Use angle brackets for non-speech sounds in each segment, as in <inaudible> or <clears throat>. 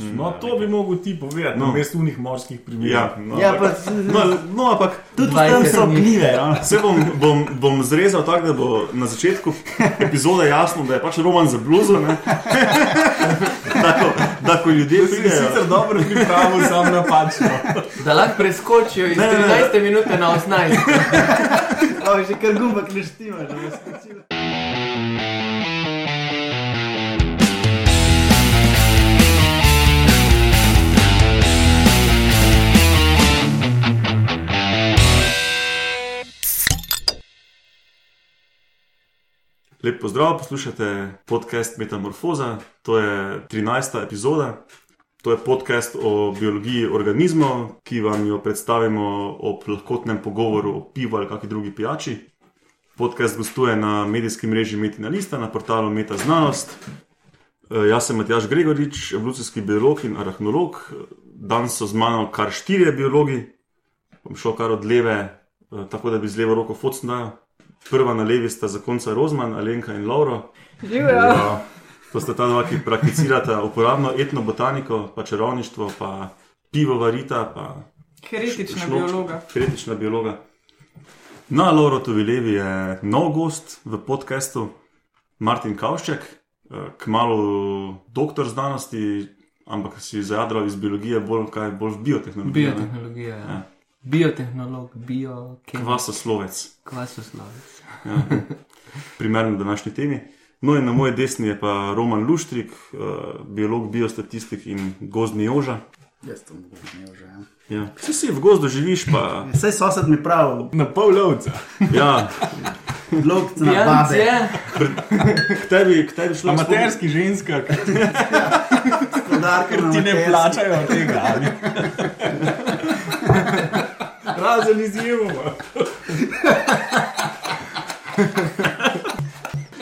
No, to bi mogel ti povedati, no, No. mesto unih morskih primerov. Ja, no, Ja, ampak- pa, no, no, ampak tudi tam so dni. gljive. no. Se bom, bom, bom zrezal tako, da bo na začetku epizode jasno, da je pač roman za bluzo. ne. <laughs> da, ko, da ko ljudje To si pridejo. sicer dobro pripravil, sam napačno. Da lahko preskočijo iz Ne, ne, ne. 13 minute na 18. Pravi, <laughs> že kar gumbak ne štima, da bo skočil. Lep pozdrav, poslušate podcast Metamorfoza. To je 13. epizoda. To je podcast o biologiji organizmov, ki vam jo predstavimo ob lahkotnem pogovoru o pivu ali kakšni drugi pijači. Podcast gostuje na medijskem mreži Metina Lista, na portalu Meta Znanost. E, Jaz sem Matjaš Gregorič, evolucijski biolog in arahnolog. Danes so z mano kar štirje biologi. Bom šel kar od leve, e, tako da bi z levo roko focnil. Prva na levi sta zakonca Rozman, Alenka in Lauro. Živijo. Ja, to sta ta dva, ki prakticirata uporabno etnobotaniko, pa čarovništvo, pa pivo varita, pa Heretična šnoč- biologa. Kritična biologa. Na Lauro Tovilevi je nov gost v podkastu, Martin Kavšček, kmalo doktor znanosti, ampak si zajadral iz biologije bolj, kaj, bolj v biotehnologijo. ne? Biotehnologija. Ja. Ja. Biotehnolog, biokemik, Kvasoslovec, kvasoslovec. ja. primerno današnji temi. No, in na moji desni je pa Roman Luštrik, eh, biolog, biostatistik in gozdni joža. Jaz to mogoče ne že. ja. Ja. Vsi si v gozdu živiš, pa Saj sosed mi pravi, Na pol lovca. ja, blok na je, k tebi, k tebi šlo Amaterski ženska, ker ti ne plačajo tega. Izjemoma.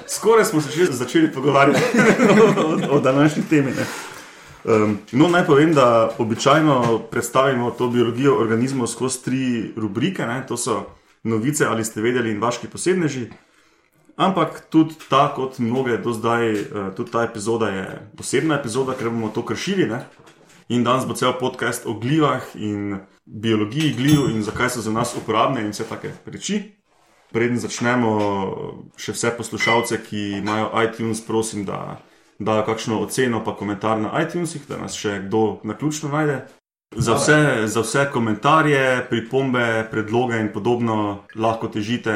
Skoraj smo se že začeli pogovarjati o, o današnji temi. ne. Um, no, naj povem, da običajno predstavimo to biologijo organizmov skozi tri rubrike. Ne? To so novice, ali ste vedeli, in vaški posebneži. Ampak tudi ta, kot mnoge do zdaj, eh, tudi ta epizoda je posebna epizoda, ker bomo to kršili. Ne? In danes bo cel podcast o glivah in biologiji gliv in zakaj so za nas uporabne in vse take reči. Preden začnemo, še vse poslušalce, ki imajo iTunes, prosim, da dajo kakšno oceno, pa komentar na iTunesih, da nas še kdo na ključno najde. Za vse, za vse komentarje, pripombe, predloge in podobno lahko težite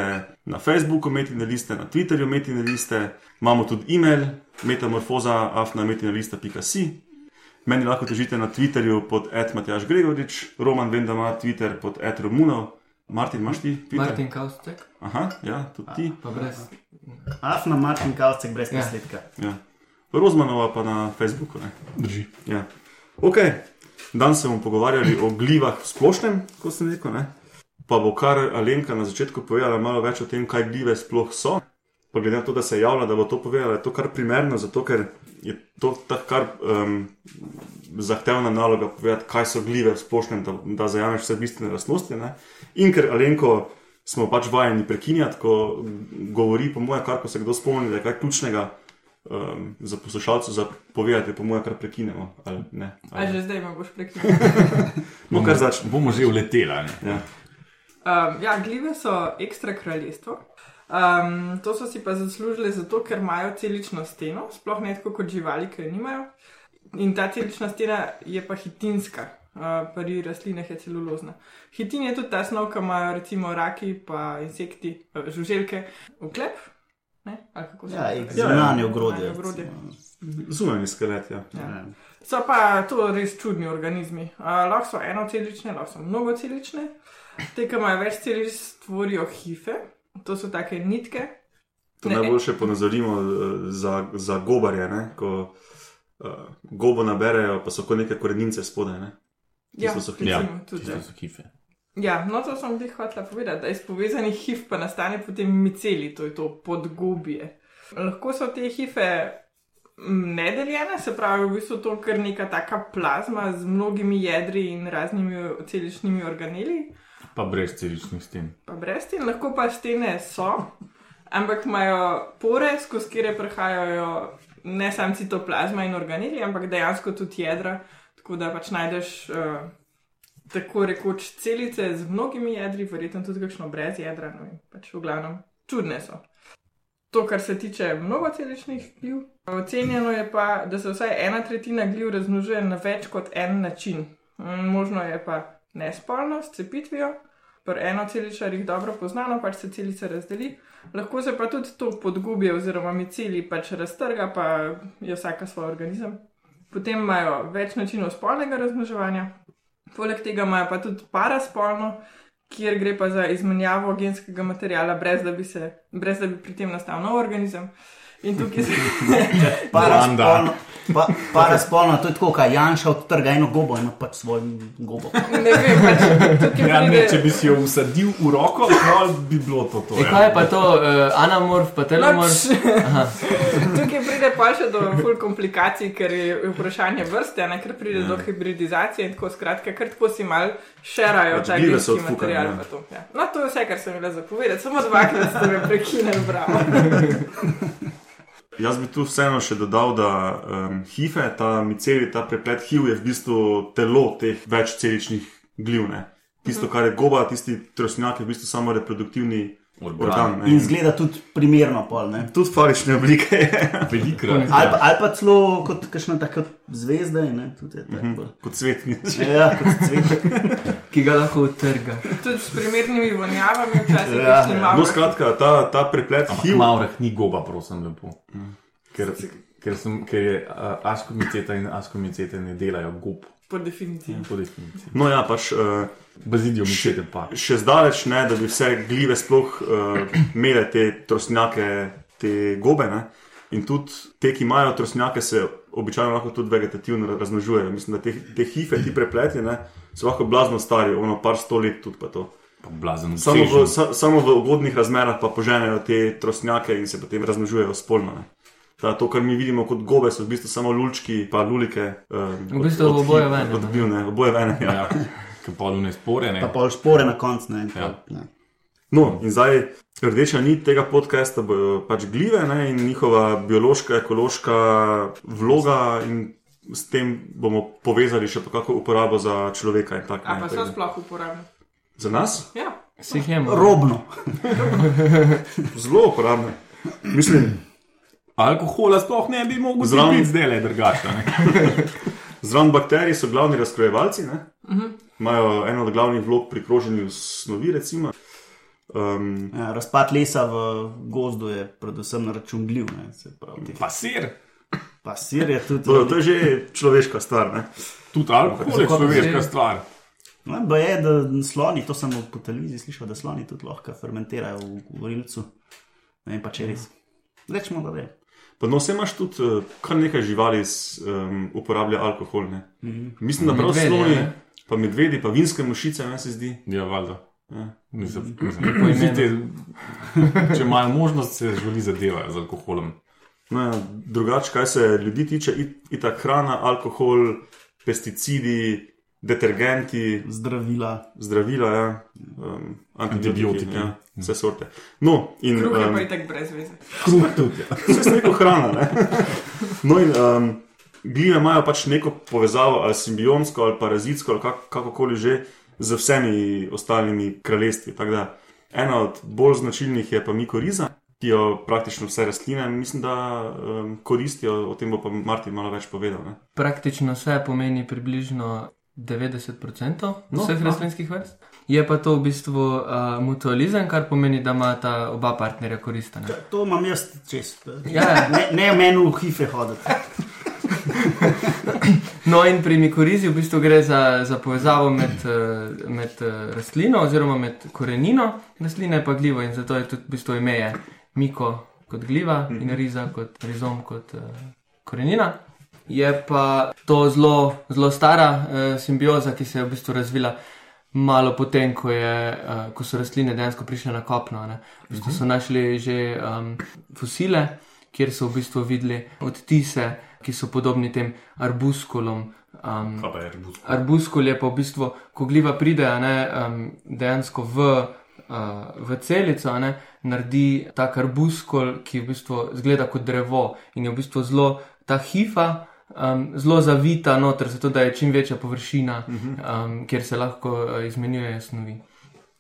na Facebooku, Metine liste, na Twitterju, Metine liste, imamo tudi e-mail, metamorfoza, afnametinalista.si. Meni lahko težite na Twitterju pod Matjaš Gregorič, Roman vem, da ima Twitter pod Romunov. Martin, imaš ti Twitter? Martin Kaustek, Aha, ja, tudi ti. pa brez. Afna Martin Kavcek brez Ja. nasledka. Ja. Rozmanova pa na Facebooku. Ne? Drži. Ja. Ok, danes se bomo pogovarjali o glivah v splošnem, kot sem rekel. Ne? Pa bo kar Alenka na začetku povedala malo več o tem, kaj gljive sploh so. Pa glede na to, da se je javila, da bo to povedala, je to kar primerno, zato ker je to tako kar um, zahtevna naloga povedati, kaj so gljive v splošnem, da, da zajameš vse bistvene lastnosti. Ne? In ker Alenko smo pač vajeni prekinjati, ko govori, po mojem, kar ko se kdo spomni, da je kaj ključnega. Um, za poslušalce za povedati, po mojem, kar prekinemo. Ali ne, A ali, že zdaj boš prekinil. <laughs> no, kar začne. Bomo že uletela. ne. Ja. Um, ja, gljive so ekstra kraljestvo. Um, to so si pa zaslužili zato, ker imajo celično steno, sploh ne tako kot živali, ki jo nimajo. In ta celična stena je pa hitinska, uh, pri rastlinah je celulozna. Hitin je tudi ta snov, ki imajo recimo raki, pa insekti, uh, žuželke, uklep. Ne? Ali kako se Ja, reče? zunanje ogrodje. Zunanje ogrodje. Zunanji skelet. Ja. Ja. So pa to res čudni organizmi. Uh, lahko so enocelične, lahko so mnogocelične. Te, ki imajo več celic, tvorijo hife, to so take nitke. To Ne. najboljše ponazorimo eh, za, za gobarje, ne? ko uh, gobo naberejo, pa so kot neke korenince spodaj. Ne? Ja, so hife. Tisto so hife. Ja, no to sem ti hotela povedati, da iz povezanih hif pa nastane potem miceli, to je to podgobje. Lahko so te hife mm, nedeljene, se pravi, v bistvu to kar neka taka plazma z mnogimi jedri in raznimi celičnimi organeli. Pa brez celičnih sten. pa brez sten, lahko pa stene so, ampak imajo pore, skozi kire prehajajo ne samo citoplazma in organili, ampak dejansko tudi jedra. Tako da pač najdeš uh, tako rekoč celice z mnogimi jedri, verjetno tudi kakšno brez jedra. No, in pač v glavnem čudne so. To, kar se tiče mnogoceličnih gljiv. Ocenjeno je pa, da se vsaj ena tretjina gljiv razmnožuje na več kot en način. Mm, Možno je pa nespolno s cepitvijo, pri enoceličarjih dobro poznano, pač se celica razdeli. Lahko se pa tudi to podgubi, oziroma miceli pač raztrga, pa je vsaka svoj organizem. Potem imajo več načinov spolnega razmnoževanja, poleg tega imajo pa tudi paraspolno, kjer gre pa za izmenjavo genskega materijala, brez da bi, se, brez da bi pri tem nastal nov organizem. In tukaj se. <laughs> Paraspolno, pa, paraspolno, to je tako, kaj Janša odtrga eno gobo in ima pač svoj gobo. Ne vem, pač Ja, ne, če bi si jo usadil v roko, no, bi bilo to. to E, ja. kaj je pa to, uh, anamorf, pa telomorf? Aha. <laughs> Tukaj pride pa še do ful komplikacij, ker je vprašanje vrste, ne, ker pride ja. do hibridizacije in tako skratka, ker tako si mal šerajo Pač ta genski material. ja. to, Ja. No, to je vse, kar sem imela zapovedati, samo dvakrat ste me prekinili, bravo. <laughs> Jaz bi tu vseeno še dodal, da um, hife, ta miceli, ta preplet HIV je v bistvu telo teh večceličnih gljiv. Ne? Tisto, kar je goba, tisti trosnjak je v bistvu samo reproduktivni Organ. organ. ne. In zgleda tudi primerno pol, ne. Tudi falične oblike. <laughs> Velikrat. Ali pa, ali pa celo kot kakšna taka zvezda, ne, tudi je tako. bolj. Kot svetnic. Ja, kot cvet. <laughs> ki ga lahko utrga. Tudi s primernimi vonjavami, včasih Ja, ja, ja. malo. No, skratka, ta, ta preplet HIV. Mavrah ni goba, prosim, lepo. Ker, ker, sem, ker je uh, askomiceta in askomiceta ne delajo gob, Po definiciji. po definiciji. No, ja, pač uh, Bazidijo micete pa. še zdaleč ne, da bi vse gljive sploh uh, imele te trosnjake, te gobe. Ne? In tudi te, ki imajo trosnjake, se običajno lahko tudi vegetativno razmnožujejo. Mislim, da te, te hife, ti prepleti, ne, so lahko blazno stari, ono par sto let tudi pa to. Pa blazen. Samo v, sa, samo v ugodnih razmerah pa poženejo te trosnjake in se potem razmnožujejo spolno. Ne. Ta, to, kar mi vidimo kot gobe, so v bistvu samo lulčki, pa lulike. Um, V bistvu oboje vene, ne. Od bivne, oboje vene. Ja. Ja, ki pa ne spore, ne. Pa pol špore na koncu, Ja. ne. No, in zdaj rdeča nit tega podcasta bojo pač gljive ne, in njihova biološka, ekološka vloga, in s tem bomo povezali še pa kako uporabo za človeka in tako A pa so naprej. sploh uporabni. Za nas? Ja, Si jih jemo. Robno. <laughs> Zelo uporabne. Mislim, Alkohola sploh ne bi mogel Zraven- zdaj le drugače. ne. <laughs> zraven bakterij so glavni razkrojevalci, ne? imajo eno od glavnih vlog pri kroženju snovi. Recimo. Um, Ja, razpad lesa v gozdu je predvsem na račun gljiv. Ne, se pravi, teh- Pa sir, je tudi. to, to je že človeška stvar. Ne? tudi alkohol je človeška sir? stvar. No, ba je, da sloni, to sem po televiziji slišal, da sloni tudi lahko fermentirajo v gorilcu. Ne vem pa če je res. Rečemo, da je. Pa no, vse imaš tudi uh, kar nekaj živali, s, um, uporablja alkohol. Ne? Mm -hmm. Mislim, da prav sloni, ne? pa medvedi, pa vinske mušice, meni se zdi. Ja, valjda. Ja. Mislim, mislim, vsi te, če imajo možnost, se želi zadevajo z alkoholom. No, drugače, kaj se ljudi tiče, it- itak hrana, alkohol, pesticidi, detergenti, Zdravila. zdravila, ja, um, antibiotiki, ja, vse sorte. No, in kruh je um, pa itak brez veze. Kruh tudi. Ja. vse je neko hrana. Ne? <laughs> No, in um, gljive imajo pač neko povezavo, ali simbionsko, ali parazitsko, ali kak, kakokoli že, z vsemi ostalimi kraljestvi. Tako ena od bolj značilnih je pa mikoriza, jo praktično vse rastline, mislim, da um, koristijo, o tem bo pa Martin malo več povedal. Ne? Praktično vse pomeni približno 90% No, vseh no. rastlinskih vrst. Je pa to v bistvu uh, mutualizem, kar pomeni, da ima ta oba partnerja koristane. To imam jaz čez. Ja. Ne, ne meni v hife hoditi. <laughs> No, in pri mikorizi v bistvu gre za, za povezavo med, eh, med eh, rastlino oziroma med korenino rastline pa gljivo in zato je tudi v bistvu ime miko kot gljiva in riza kot rizom kot uh, korenina. Je pa to zelo, zelo stara uh, simbioza, ki se je v bistvu razvila malo potem, ko, je, uh, ko so rastline dejansko prišle na kopno. Ne. V bistvu so našli že um, fosile, kjer so v bistvu videli odtise, ki so podobni tem arbuskulom. Um, rebus. arbuskul je pa v bistvu, ko gljiva pride, ne, um, dejansko v v celico, ne, naredi ta karbuskol, ki v bistvu zgleda kot drevo in je v bistvu zelo ta hifa. Um, zelo zavita noter, zato da je čim večja površina, um, kjer se lahko uh, izmenjujejo snovi.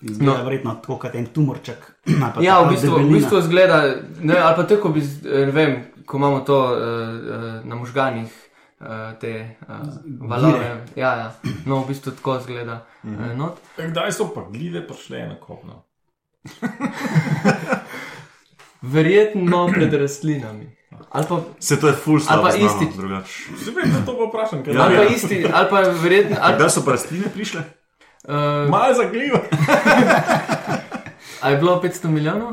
Zgleda no. verjetno tako kot en tumorček. <clears throat> Ja, v bistvu, v debelina. bistvu zgleda, ne, ali pa tako bi, eh, ne vem, ko imamo to uh, uh, na možganih, uh, te uh, valove. Ja, ja. No, v bistvu tako zgleda. Uh, not. Kdaj so pa glide prišle na kopno? <laughs> Verjetno pred rastlinami. Ali pa, Se to je full Ali pa slabo isti- drugače. Se vem, da to pa vprašam, ker Ja, ali ja. pa isti, ali pa verjetno. Ali, Kdaj so pa rastline prišle? uh, Malo zagljivo. <laughs> a je bilo 500 milijonov?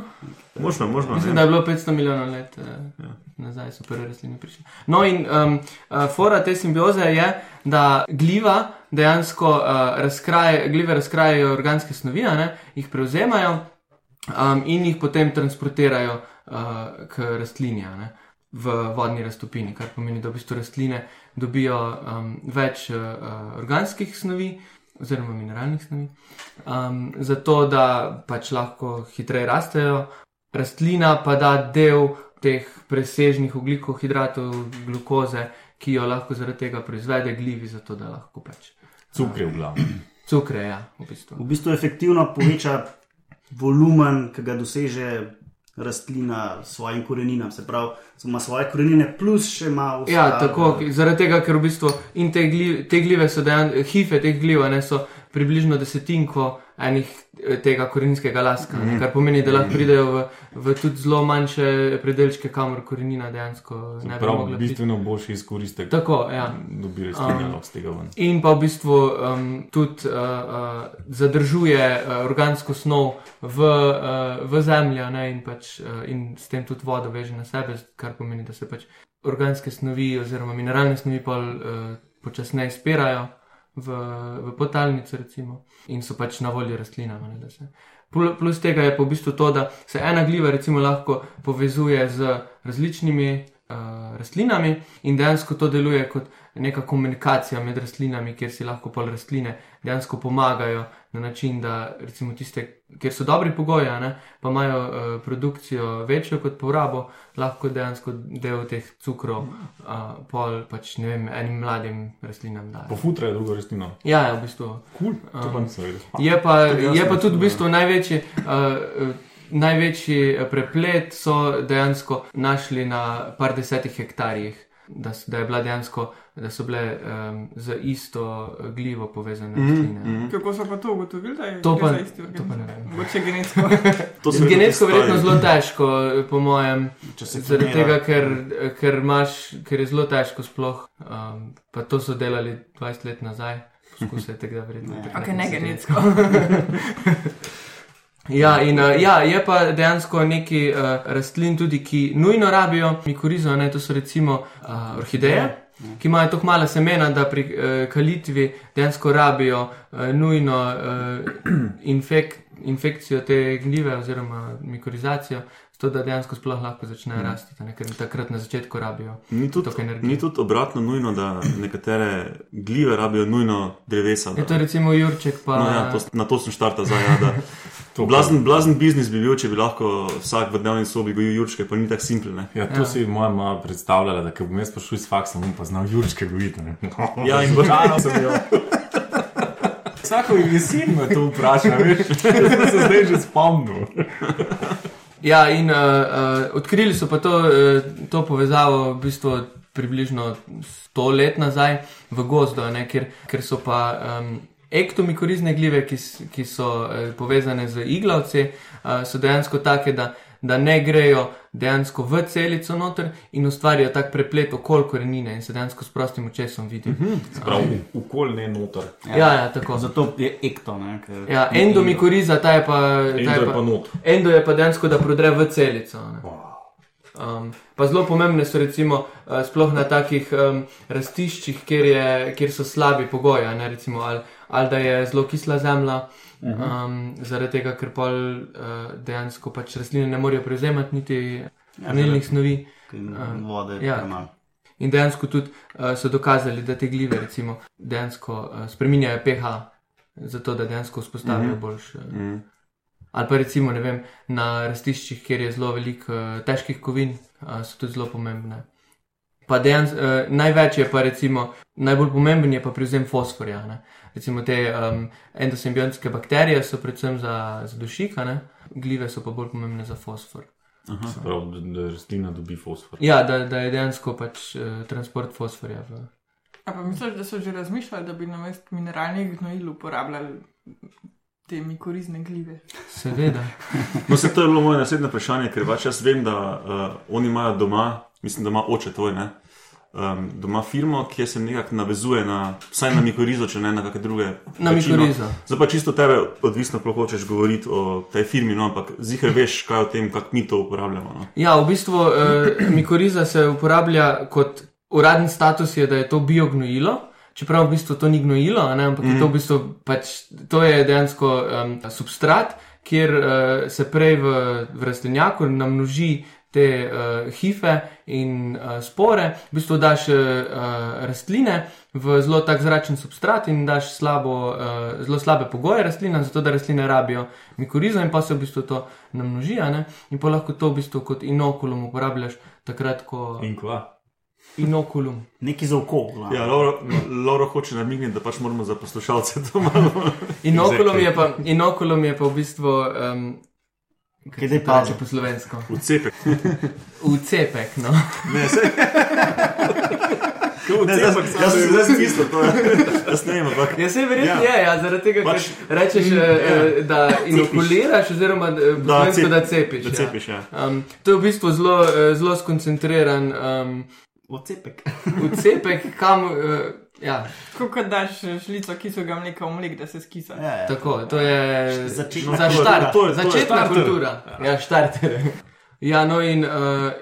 Možno, možno. Mislim, ne. da je bilo 500 milijonov let uh, ja. nazaj, so prve rastline prišle. No, in um, uh, fora te simbioze je, da gljiva dejansko uh, razkraja, gljive razkrajajo organske snovi, ne, jih prevzemajo um, in jih potem transportirajo uh, k rastlini, ne, v vodni raztopini, kar pomeni, da v bistvu rastline dobijo um, več uh, organskih snovi. Oziroma, mineralnih snovi, um, zato da pač lahko hitreje rastejo, rastlina pa da del teh presežnih ugljikov, hidratov, glukoze, ki jo lahko zaradi tega proizvede glivi, zato da lahko pač Cukre v glavu. cukre, ja, v bistvu. V bistvu efektivno poveča volumen, ki ga doseže rastlina s svojim koreninam. Se pravi, ima svoje korenine, plus še ima vse. Ja, tako, zaradi tega, ker v bistvu in te, gljive, te glive so dejansko, hife teh gliv, a ne so približno desetinko enih eh, tega koreninskega laska, mm. kar pomeni, da lahko pridejo v, v tudi zelo manjše predelčke, kamor korenina dejansko ne bi mogla bistveno boljši izkoristek. Tako, ja. Dobi rastline um, z tega ven. In pa v bistvu um, tudi uh, uh, zadržuje uh, organsko snov v, uh, v zemlji ne, in, pač, uh, in s tem tudi vodo veže na sebe, kar pomeni, da se pač organske snovi oziroma mineralne snovi pa uh, počasneje spirajo v, v potalnico recimo, in so pač na voljo rastlinam. Plus tega je pa v bistvu to, da se ena gljiva lahko povezuje z različnimi uh, rastlinami in dejansko to deluje kot neka komunikacija med rastlinami, kjer si lahko pol rastline dejansko pomagajo na način, da recimo tiste, kjer so dobri pogoji, ne, pa imajo uh, produkcijo večjo kot porabo, lahko dejansko del teh cukrov uh, pol pač ne vem, enim mladim rastlinam dajo. Pofutrajo drugo rastlino. Ja, ja, v bistvu. Kul, cool. pa nisem vedel. Je pa, je pa tudi v bistvu največji, uh, največji preplet so dejansko našli na par desetih hektarjih. Da, s- da je bila dejansko, da so bile um, z isto glivo povezane rastline. Mm, mm. Kako so pa to ugotovili, da je To pa- za isti to pa ne organizem? vem. Mogoče genetsko. <laughs> To se Genetsko verjetno zelo težko, po mojem, zaradi tega, ker, ker, imaš, ker je zelo težko sploh. Um, pa to so delali 20 let nazaj, poskusite tega verjetno. Ne. takrat Ok, ne genetsko. <laughs> Ja, in uh, ja, je pa dejansko neki uh, rastlin tudi, ki nujno rabijo mikorizo, ne, to so recimo uh, orhideje. Ki imajo tako mala semena, da pri uh, kalitvi dejansko rabijo uh, nujno uh, infek, infekcijo te gljive oziroma mikorizacijo, zato da dejansko sploh lahko začnejo rasti, a ne, ker takrat na začetku rabijo. Ni tudi, ni tudi obratno nujno, da nekatere gljive rabijo nujno drevesa. Je Da, to recimo Jurček, pa no, ja, to, na to sem štartal zdaj. Ja, da, <laughs> blazen, blazen biznis bi bil, če bi lahko vsak v dnevni sobi gojil jurčke, pa ni tako simpel. Ne? Ja, to ja. si moja mama predstavljala, da bom jaz prišel iz faksa, bom pa znal Jurčke gojiti. ne. <laughs> Ja, in bo- Začalo sem jo. Vsako jesen me to vpraša, veš, sem se zdaj že spomnil. Ja, in uh, uh, odkrili so pa to, uh, to povezavo v bistvu približno 100 let nazaj v gozdu, ne, ker, ker so pa um, ektomikorizne gljive, ki, ki so uh, povezane z iglavci, uh, so dejansko take, da, da ne grejo dejansko v celico noter in ustvarjajo tak preplet okoli korenine in se dejansko s prostim očesom vidi. Prav, ukol ne noter. Ja, ja, tako. Zato je ekto. Ne, ker- Ja, endomikoriza, ta je pa. ta Endo je pa not. Endo je pa dejansko, da prodre v celico. ne. Um, pa zelo pomembne so recimo uh, sploh na takih um, rastiščih, kjer, je, kjer so slabi pogoji, ne recimo ali, ali da je zelo kisla zemlja, um, zaradi tega, ker pol uh, dejansko pač rastline ne morejo prevzemati niti hranilnih snovi. ker Vode ja. premalo. In dejansko tudi uh, so dokazali, da te glive recimo dejansko uh, spreminjajo pH, zato da dejansko vzpostavijo boljše. Mm. Ali pa recimo vem, na rastiščih, kjer je zelo veliko uh, težkih kovin, uh, so tudi zelo pomembne. Pa dejansko uh, največ je pa recimo, najbolj pomemben je pa prevzem fosforja. Ne? Recimo te um, endosimbionske bakterije so predvsem za, za dušik, a ne? glive so pa bolj pomembne za fosfor. Se pravi, da, da rastlina dobi fosfor. Ja, da, da je dejansko pač uh, transport fosforja. V... A pa misliš, da so že razmišljali, da bi na mest mineralnih gnojil uporabljali te mikorizne gljive? Seveda. <laughs> No, se to je bilo moje naslednje vprašanje, ker pač jaz vem, da uh, oni imajo doma, mislim, da ima oče tvoj, ne? Um, doma firmo, ki se nekako navezuje na, vsaj na mikorizo, če ne na kakšne druge. Na večino. mikorizo. Zdaj pa čisto tebe, odvisno, kako hočeš govoriti o tej firmi, no, ampak zihar veš, kaj o tem, kako mi to uporabljamo. No. Ja, v bistvu uh, mikoriza se uporablja kot uradni status, je, da je to biognojilo. Čeprav v bistvu to ni gnojilo, ne, ampak mm. je to v bistvu pač, to je dejansko um, substrat, kjer uh, se prej v, v rastlinjaku namnoži te uh, hife in uh, spore, v bistvu daš uh, rastline v zelo tak zračen substrat in daš slabo, uh, zelo slabe pogoje rastlinam, zato da rastline rabijo mikorizo in pa se v bistvu to namnoži, ne, in pa lahko to v bistvu kot inokulum uporabljaš takrat, ko. In kva? Inokulum. Neki za oko. glavno. Ja, Laura, Laura hoče namigniti, da pač moramo za poslušalce to malo. <laughs> Inokulum je pa, inokulum je pa v bistvu. Um, Kaj zdaj pa če po slovensko? Vcepek. Vcepek, no. Ne, se. Ne, zdaj sem zdaj sem zdaj smislil, to je. Jaz ne vem, ampak. Ja, se verjetno Ja. ja. je, ja, zaradi tega, Pač- ker rečeš, ja. da inokuliraš, oziroma eh, Da, slovensko, cep- da cepiš. Da cepiš, ja. Um, to je v bistvu zelo, eh, zelo skoncentriran um, Ocepek. vcepek, kam. Uh, ja, Tako kot daš šlico kisega mleka v mlek, da se skisa. Ja, ja. tako, to je Začetna za kultura. štart, To je- to je začetna kultura. Ja, štarter. Ja, no in, uh,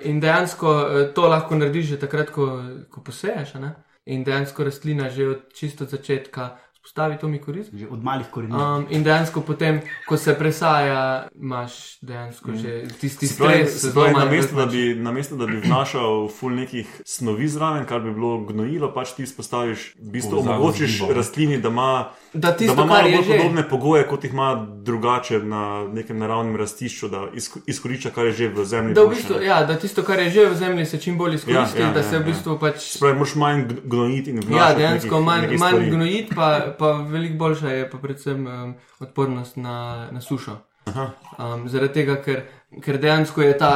in dejansko uh, to lahko narediš že takrat, ko, ko poseješ. a ne? In dejansko rastlina že od čisto začetka spostavi to mikorizo. Že od malih korenin. Um, in dejansko potem, ko se presaja, imaš dejansko že tisti stres, se pravi, namesto, da razmačen. bi, namesto da bi vnašal ful nekih snovi zraven, kar bi bilo gnojilo, pač ti vzpostaviš, v bistvu omogočiš rastlini, da ima, Da da tisto, ima kar malo je bolj že. podobne pogoje, kot jih ima drugače na nekem naravnem rastišču, da izko- izkorišča, kar je že v zemlji. Da, v bistvu, ja, da tisto, kar je že v zemlji, se čim bolj izkoristi, Ja, ja, da se ja, v bistvu ja. pač. Se pravi, moraš manj gn- gnojiti in vnašati. Ja, dejansko nekih- manj, nekih manj stvari. gnojit, pa, pa veliko boljša je pa predvsem um, odpornost na, na sušo. Um, zaradi tega, ker, ker dejansko je ta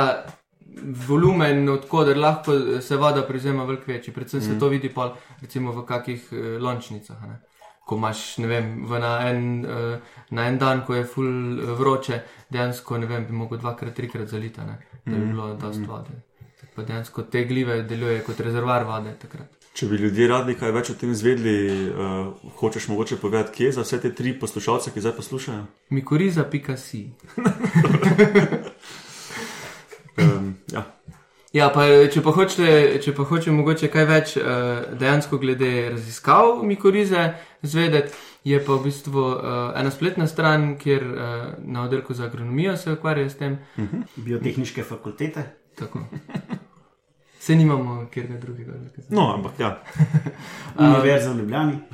volumen, odkuder lahko se voda prizema, veliko večji. Predvsem mm. se to vidi pol, recimo v kakih uh, lončnicah. Ne? Ko imaš, vem, na, en, uh, na en dan, ko je ful eh, vroče, dejansko, ne vem, bi mogel dvakrat, trikrat zalita, ne? da bi bilo dosti vode. Tako Pa dejansko te glive delujejo kot rezervoar vode takrat. Če bi ljudje radi kaj več o tem izvedeli, uh, hočeš mogoče povedati, kje za vse te tri poslušalce, ki zdaj poslušajo? Mikoriza.si. Um, <laughs> <laughs> ja. Ja, pa če pa hočete, če pa hoče mogoče kaj več uh, dejansko glede raziskav mikorize zvedeti, je pa v bistvu uh, ena spletna stran, kjer uh, na oddelku za agronomijo se ukvarjajo s tem. Biotehniške fakultete. Tako. <laughs> Se nimamo kjer drugega. oddelka za- No, ampak ja. <laughs> Univerza v Ljubljani. <laughs>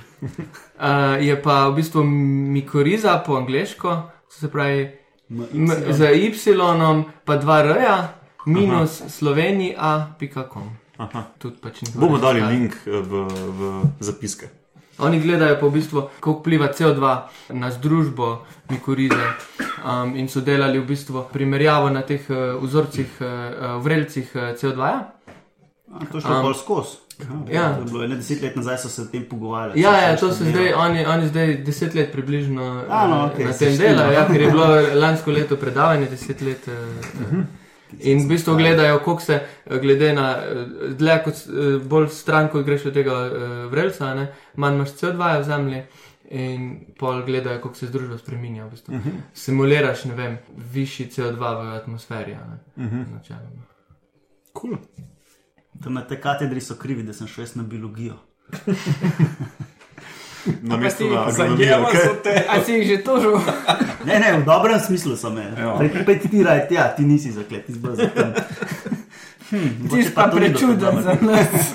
Uh, je pa v bistvu mikoriza po angliško, se pravi M- m, Y. z Y, pa dva R, minus slovenija.com. Aha. Tudi pač Bomo dali raziskava. link eh, v, v zapiske. Oni gledajo pa v bistvu, kako vpliva CO2 na združbo mikorize um, in so delali v bistvu primerjavo na teh uh, vzorcih, uh, vrelcih uh, CO2. -ja. A, To je šlo Um, bolj skozi. ja. Je bilo ene deset let nazaj, so se o tem pogovarjali. Ja, so ja, to se študirali. zdaj, oni, oni zdaj deset let približno A, no, eh, okej, na tem delajo, ja, ker je bilo <laughs> lansko leto predavanje, deset let. Uh, In v bistvu gledajo, koliko se, eh, glede na eh, dlje, kot eh, bolj stran, kot greš od tega vrelca, ne, manj imaš CO2 v zemlji. In pol gledajo, kako se družba spremenja. V bistvu. uh -huh. Simuliraš, ne vem, višji CO2 v atmosferi. Ne, uh -huh. Cool. Tam na tej katedri so krivi, da sem šel jaz na biologijo. Na mestu na agronomijo. Okay. A si jih že tožil? Ne, ne, v dobrem smislu so me. Ja. Pripet ti raj, ja, ti nisi zaklet, ti zaklet. Hm, Ti si pa prečuden za nas.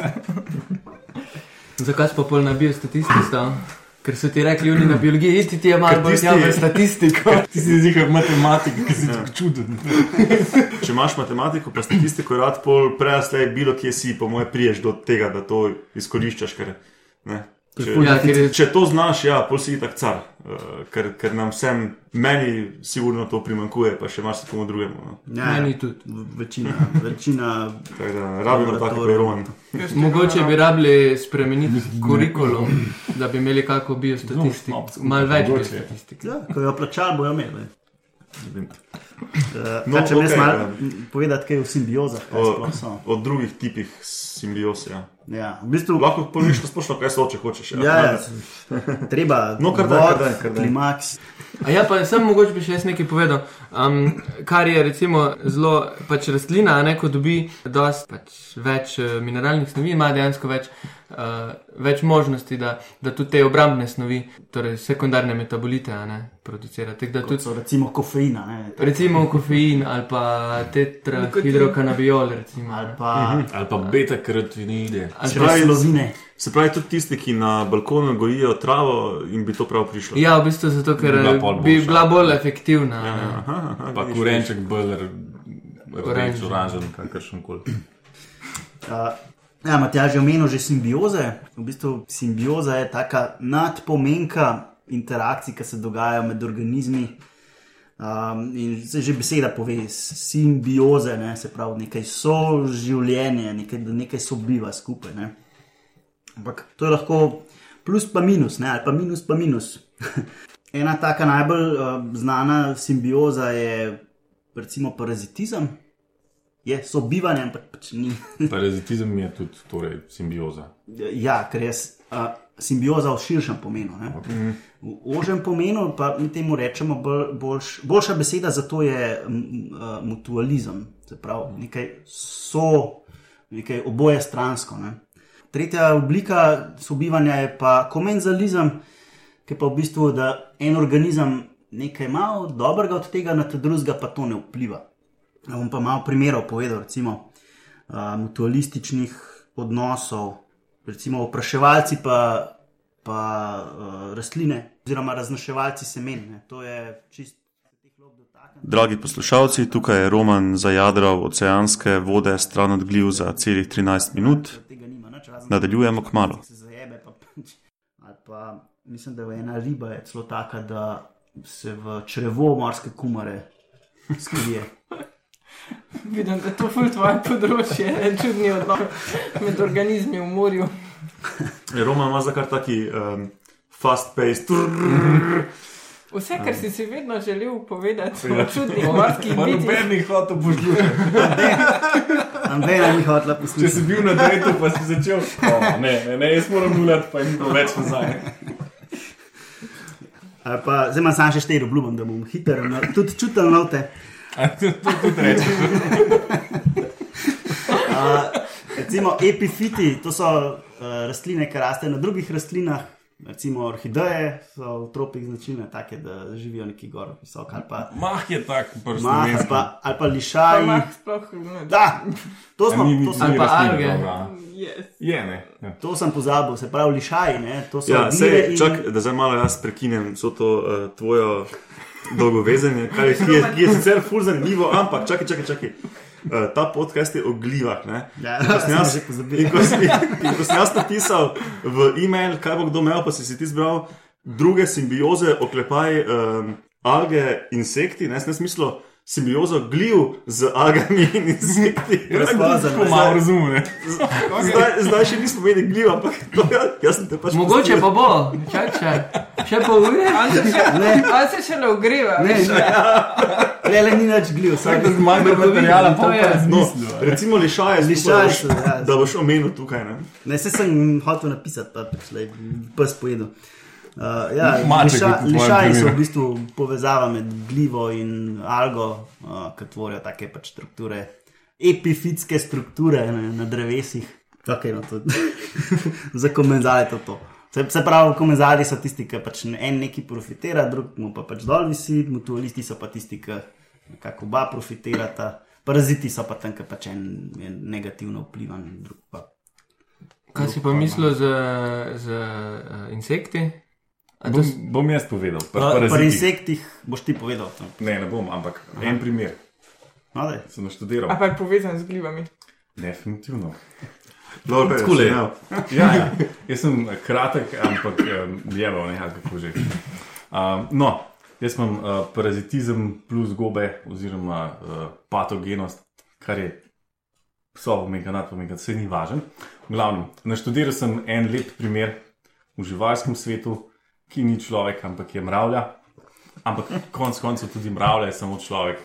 <laughs> Zakaj si pa pol na biostatistiki stal? Ker so ti rekli, oni na biologiji, iti ti je malo bolj tisti- javno statistiko. Ti si zihar matematik, ki si tako čuden. Če imaš matematiko, pa statistiko, rad pol prejasle, bilo kje si, po moje, priješ do tega, da to izkoriščaš. Ker, ne, če, Ja, ker je- če to znaš, ja, pol si tak car, uh, ker, ker nam vsem, meni sigurno to primankuje, pa še marsikomu drugemu. No. Ja, Meni tudi. Večina, večina <laughs> Tako da rabimo tako kot je Roman. Mogoče bi rabili spremeniti kurikulum, da bi imeli kako biostatistiko. Malo več biostatistike. Ja, ko jo plačali, bojo imeli. Uh, No, če okay, malo ja. povedati, kaj je v simbiozah, kaj O, so. o drugih tipih simbioz. Ja. Ja, v bistvu, Lahko pomišljaš splošno, kaj so, če hočeš. ja, ja, treba. No, kar vod, kar daj, kar daj. Klimaks. A ja, pa sem mogoče bi še jaz nekaj povedal. Um, kar je recimo zelo, pač rastlina, a ne, ko dobi dosti pač, več uh, mineralnih snovi, ima dejansko več, uh, več možnosti, da, da tudi te obrambne snovi, torej sekundarne metabolite, a ne, producira. Tako da Kot tudi recimo kofeina. Ne, recimo kofein ali pa tetrahidrokanabiol, recimo. ali pa Ali pa beta-karotinoide. Ali še pa- silovine. Se pravi, tudi tisti, ki na balkonu gojijo travo in bi to prav prišlo. Ja, v bistvu zato, ker Bi bila bi bila bolj efektivna. Ja, ja, aha, aha, Pa beler, reč, Oranžen. oranžen, kakršen koli. Uh, <clears throat> ja, Matjaž je omenil že simbioze. V bistvu simbioza je taka nadpomenka interakcij, ki se dogajajo med organizmi. Um, in se že beseda pove, simbioze, ne, se pravi, nekaj soživljenje, nekaj, da nekaj sobiva skupaj. Ne. Ampak to je lahko plus pa minus, ne, ali pa minus pa minus. <laughs> Ena taka najbolj uh, znana simbioza je recimo parazitizem. Je sobivanje, ampak pač ni. <laughs> Parazitizem je tudi torej, simbioza. Ja, ker je a, simbioza v širšem pomenu. Ne? V ožjem pomenu pa mi temu rečemo, bolj, boljš, boljša beseda za to je a, mutualizem, se pravi nekaj so, nekaj oboje stransko. Ne? Tretja oblika sobivanja je pa komenzalizem, ki pa v bistvu, da en organizem nekaj malo dobrega od tega, na te drugega pa to ne vpliva. Ja bom pa malo primerov povedal, recimo uh, mutualističnih odnosov, recimo opraševalci pa, pa uh, rastline, oziroma raznaševalci semen. Ne. To je čist. Dragi poslušalci, tukaj je Roman zajadral oceanske vode stran od gljiv za celih 13 minut. Nadaljujemo ali pa mislim, da je ena riba je celo taka, da se v črevo morske kumare skrije. Vidim, da je to ful tvoje področje, čudni odnos med organizmi v morju. <laughs> Roman ima za kar taki um, fast-paced. Vse, kar si si vedno želel povedati <laughs> o čudnih morskih Pa bitjih. nobenih hotel poslušati. Ambena ni hotela Če poslušati. si bil na dejtu, pa si začel. O, ne, ne, ne, jaz moram gulati, pa jim to več nazaj. Pa zdaj imam samo še štiri obljubim, da bom hiter, no, tudi čutil note. A to to tudi rečeš. <laughs> Recimo epifiti, to so rastline, ki rastejo na drugih rastlinah, recimo orhideje, so v tropih značilne, take, da živijo neki gor visoko, Mah je tak, prst. mah, ali pa, ali pa lišaji. mah sploh ne. Da, to, smo, sem, Ali pa alge. Yes. Je, ne. Ja. to sem pozabil, se pravi lišaji, ne, to so Ja, sej, in- čak, da zdaj malo jaz prekinem vso to uh, tvojo dolgovezenje, kar je, ki je, je sicer ful zanimivo, ampak čakaj, čakaj, čakaj. Uh, ta podcast je o glivah. Ne? Ja, In ko sem <laughs> sem jaz-. In ko, si, in ko sem jaz napisal v e-mail, kaj bo kdo imel, pa si si ti zbral druge simbioze, oklepaj um, alge, insekti, ne, sem smislo simbiozo gljiv z algami in insekti. <laughs> Tako malo razumem, ne. Zdaj, zdaj še nismo imeli gljiv, ampak to, ja, jaz sem te pač Mogoče pa bo, čak, še, še pol ure. Ali se še, Ne. ali se še ne ogreva? Ne, ne. <laughs> Le, le ni več gljiv, Tako da vsak zmanjka materijala, pa je. razmisli. No, recimo lišaje, skupaj, so, ja. da boš omenil tukaj. Ne? Ne, se sem hotel napisati, pa pač le, pes pojedel. Uh, ja, Maček liša, je lišaji so v bistvu povezava med glivo in algo, uh, ki tvorijo take pač strukture, epifitske strukture ne, na drevesih. Okay, no, to, <laughs> za komenzale je to. to. Se, se pravi, komenzali so tisti, ki pač en neki profitira, drug mu pa pač dol visi, mutualisti so pa tisti, ki nekako oba profitirata, paraziti so pa tam, ki pač en je negativno vplivan, drug pa Kaj si pa mislil z, z uh, insekti? A to Bom, s- bom jaz povedal. Pri Pa, insektih boš ti povedal. to. Ne, ne bom, ampak en primer No, sem naštudiral. A pa je povezan z glivami. Definitivno. Dobro, Tako je. ja. Ja, ja. Jaz sem kratek, ampak jeval, ne kako že. Um, no, jaz imam uh, parazitizem plus gobe, oziroma uh, patogenost, kar je so omega, nad omega, vse ni važen. V glavnem, naštudiral sem en lep primer v živalskem svetu, ki ni človek, ampak je mravlja. Ampak konec koncev tudi mravlja je samo človek.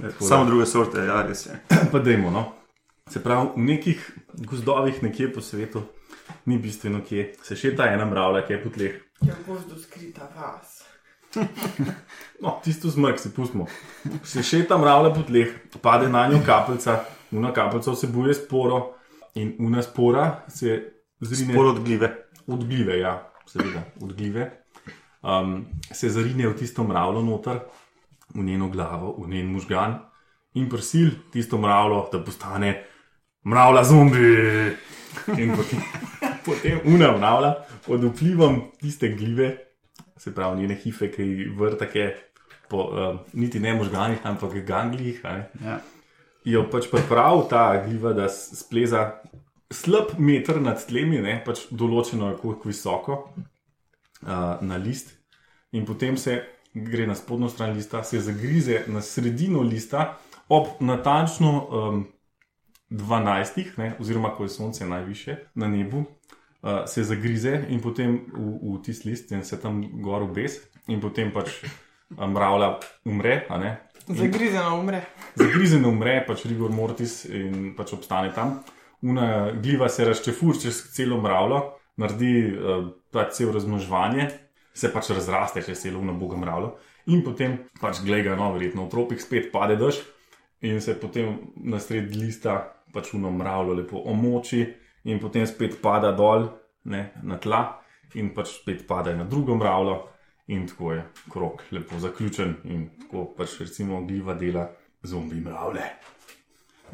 Tako Samo druge sorte, ja, res je. pa dajmo. No. Se pravi, v nekih gozdovih, nekje po svetu, ni bistveno, kje se še ta ena mravlja, ki je po tleh. Je v gozdu skrita vas. <laughs> No, tisto zmrk si pustimo. Se še ta mravlja po tleh, pade na njo kapljica, una kapljica vsebuje sporo in una spora se zrine Spor od gljive. od gljive, ja, seveda, od gljive. Um, se zarine v tisto mravljo noter, v njeno glavo, v njen možgan in prisil tisto mravljo, da postane mravlja zombi. In <laughs> potem, potem una mravlja pod vplivom tiste gljive, se pravi njene hife, ki vrtake po um, niti ne možganih, ampak ganglijih. Ja. jo pač pripravi ta gljiva, da spleza slab meter nad tlemi, ne, pač določeno je koliko visoko uh, na list, in potem se gre na spodnjo stran lista, se zagrize na sredino lista ob natančno um, 12, ne, oziroma ko je sonce najviše na nebu. Uh, se zagrize in potem v, v tisti list in se tam gor obes, in potem pač uh, mravlja umre, Zagrizeno umre. zagrizen umre, pač rigor mortis in pač obstane tam. Una gljiva se razčefur čez celo mravljo, naredi uh, pač cel razmnoževanje, se pač razraste čez celo una boga mravljo in potem pač gleda, no, verjetno v tropih spet pade dež in se potem na sred lista pač uno mravljo lepo omoči in potem spet pada dol ne, na tla in pač spet pade na drugo mravljo. In tako je krok lepo zaključen, in tako pač recimo gljiva dela zombi mravlje.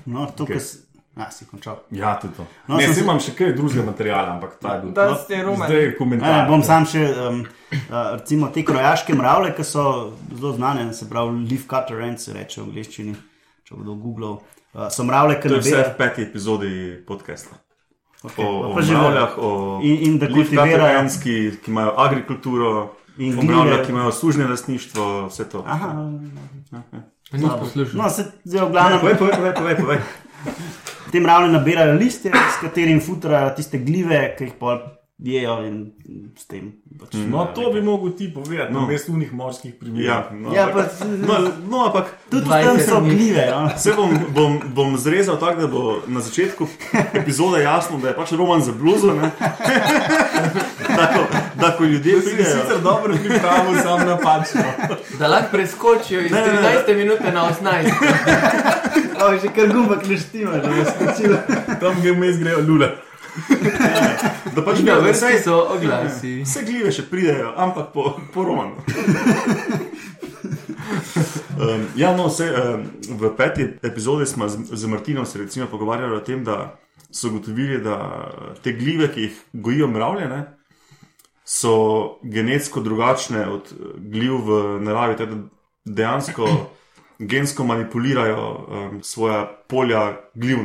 No, to, Okej. okay. si, a, si končal. Ja, tudi to. No, No, ne, sem se- imam še kaj drugega materiala, ampak ta je bil. Da no, ste roman. Zdaj je komentar. ne, bom sam še, um, uh, recimo, te krojaške mravlje, ki so zelo znane, se pravi, leaf cutter ants, reče v angleščini, če bodo googlal. Uh, so mravlje, ki To je vse v peti epizodi podcasta. Okay, O, o mravljah, o In- in da kultivirajo- ki, ki imajo agrikulturo, In o mravljah, ki imajo služne lastništvo, vse to. Aha, Nisem poslušal. no, se zdaj v glavnem. Povej, povej, povej, povej, povej. Te mravlje nabirajo listje, s katerim futrajo tiste gljive, ki jih pol jejo in s tem. Pač, No, to bi mogel ti povedati, no. Mestu unih morskih primerov. Ja, no, Ja, ampak, pa, no, no, ampak tudi tam 20 so gljive. No. Vse bom, bom, bom zrezal tako, da bo na začetku epizode jasno, da je pač roman za bluzo. ne. <laughs> da, ko, ljudje pridejo. sicer dobro pripravil, sam napačno. Da lahko preskočijo iz Ne, ne, ne. 13 minut na 18. Oh, že kar gumbak leštima, da bi skočil. Tam gre vmes grejo lule. <laughs> Da pač da vrsti vse, so oglasi. vse gljive še pridejo, ampak po, po romanu. <laughs> Um, ja, no, vse, um, v peti epizodi smo z, z Martinom se recimo pogovarjali o tem, da so ugotovili, da te gljive, ki jih gojijo mravlje, ne, so genetsko drugačne od gljiv v naravi, tako da dejansko gensko manipulirajo um, svoja polja gljiv.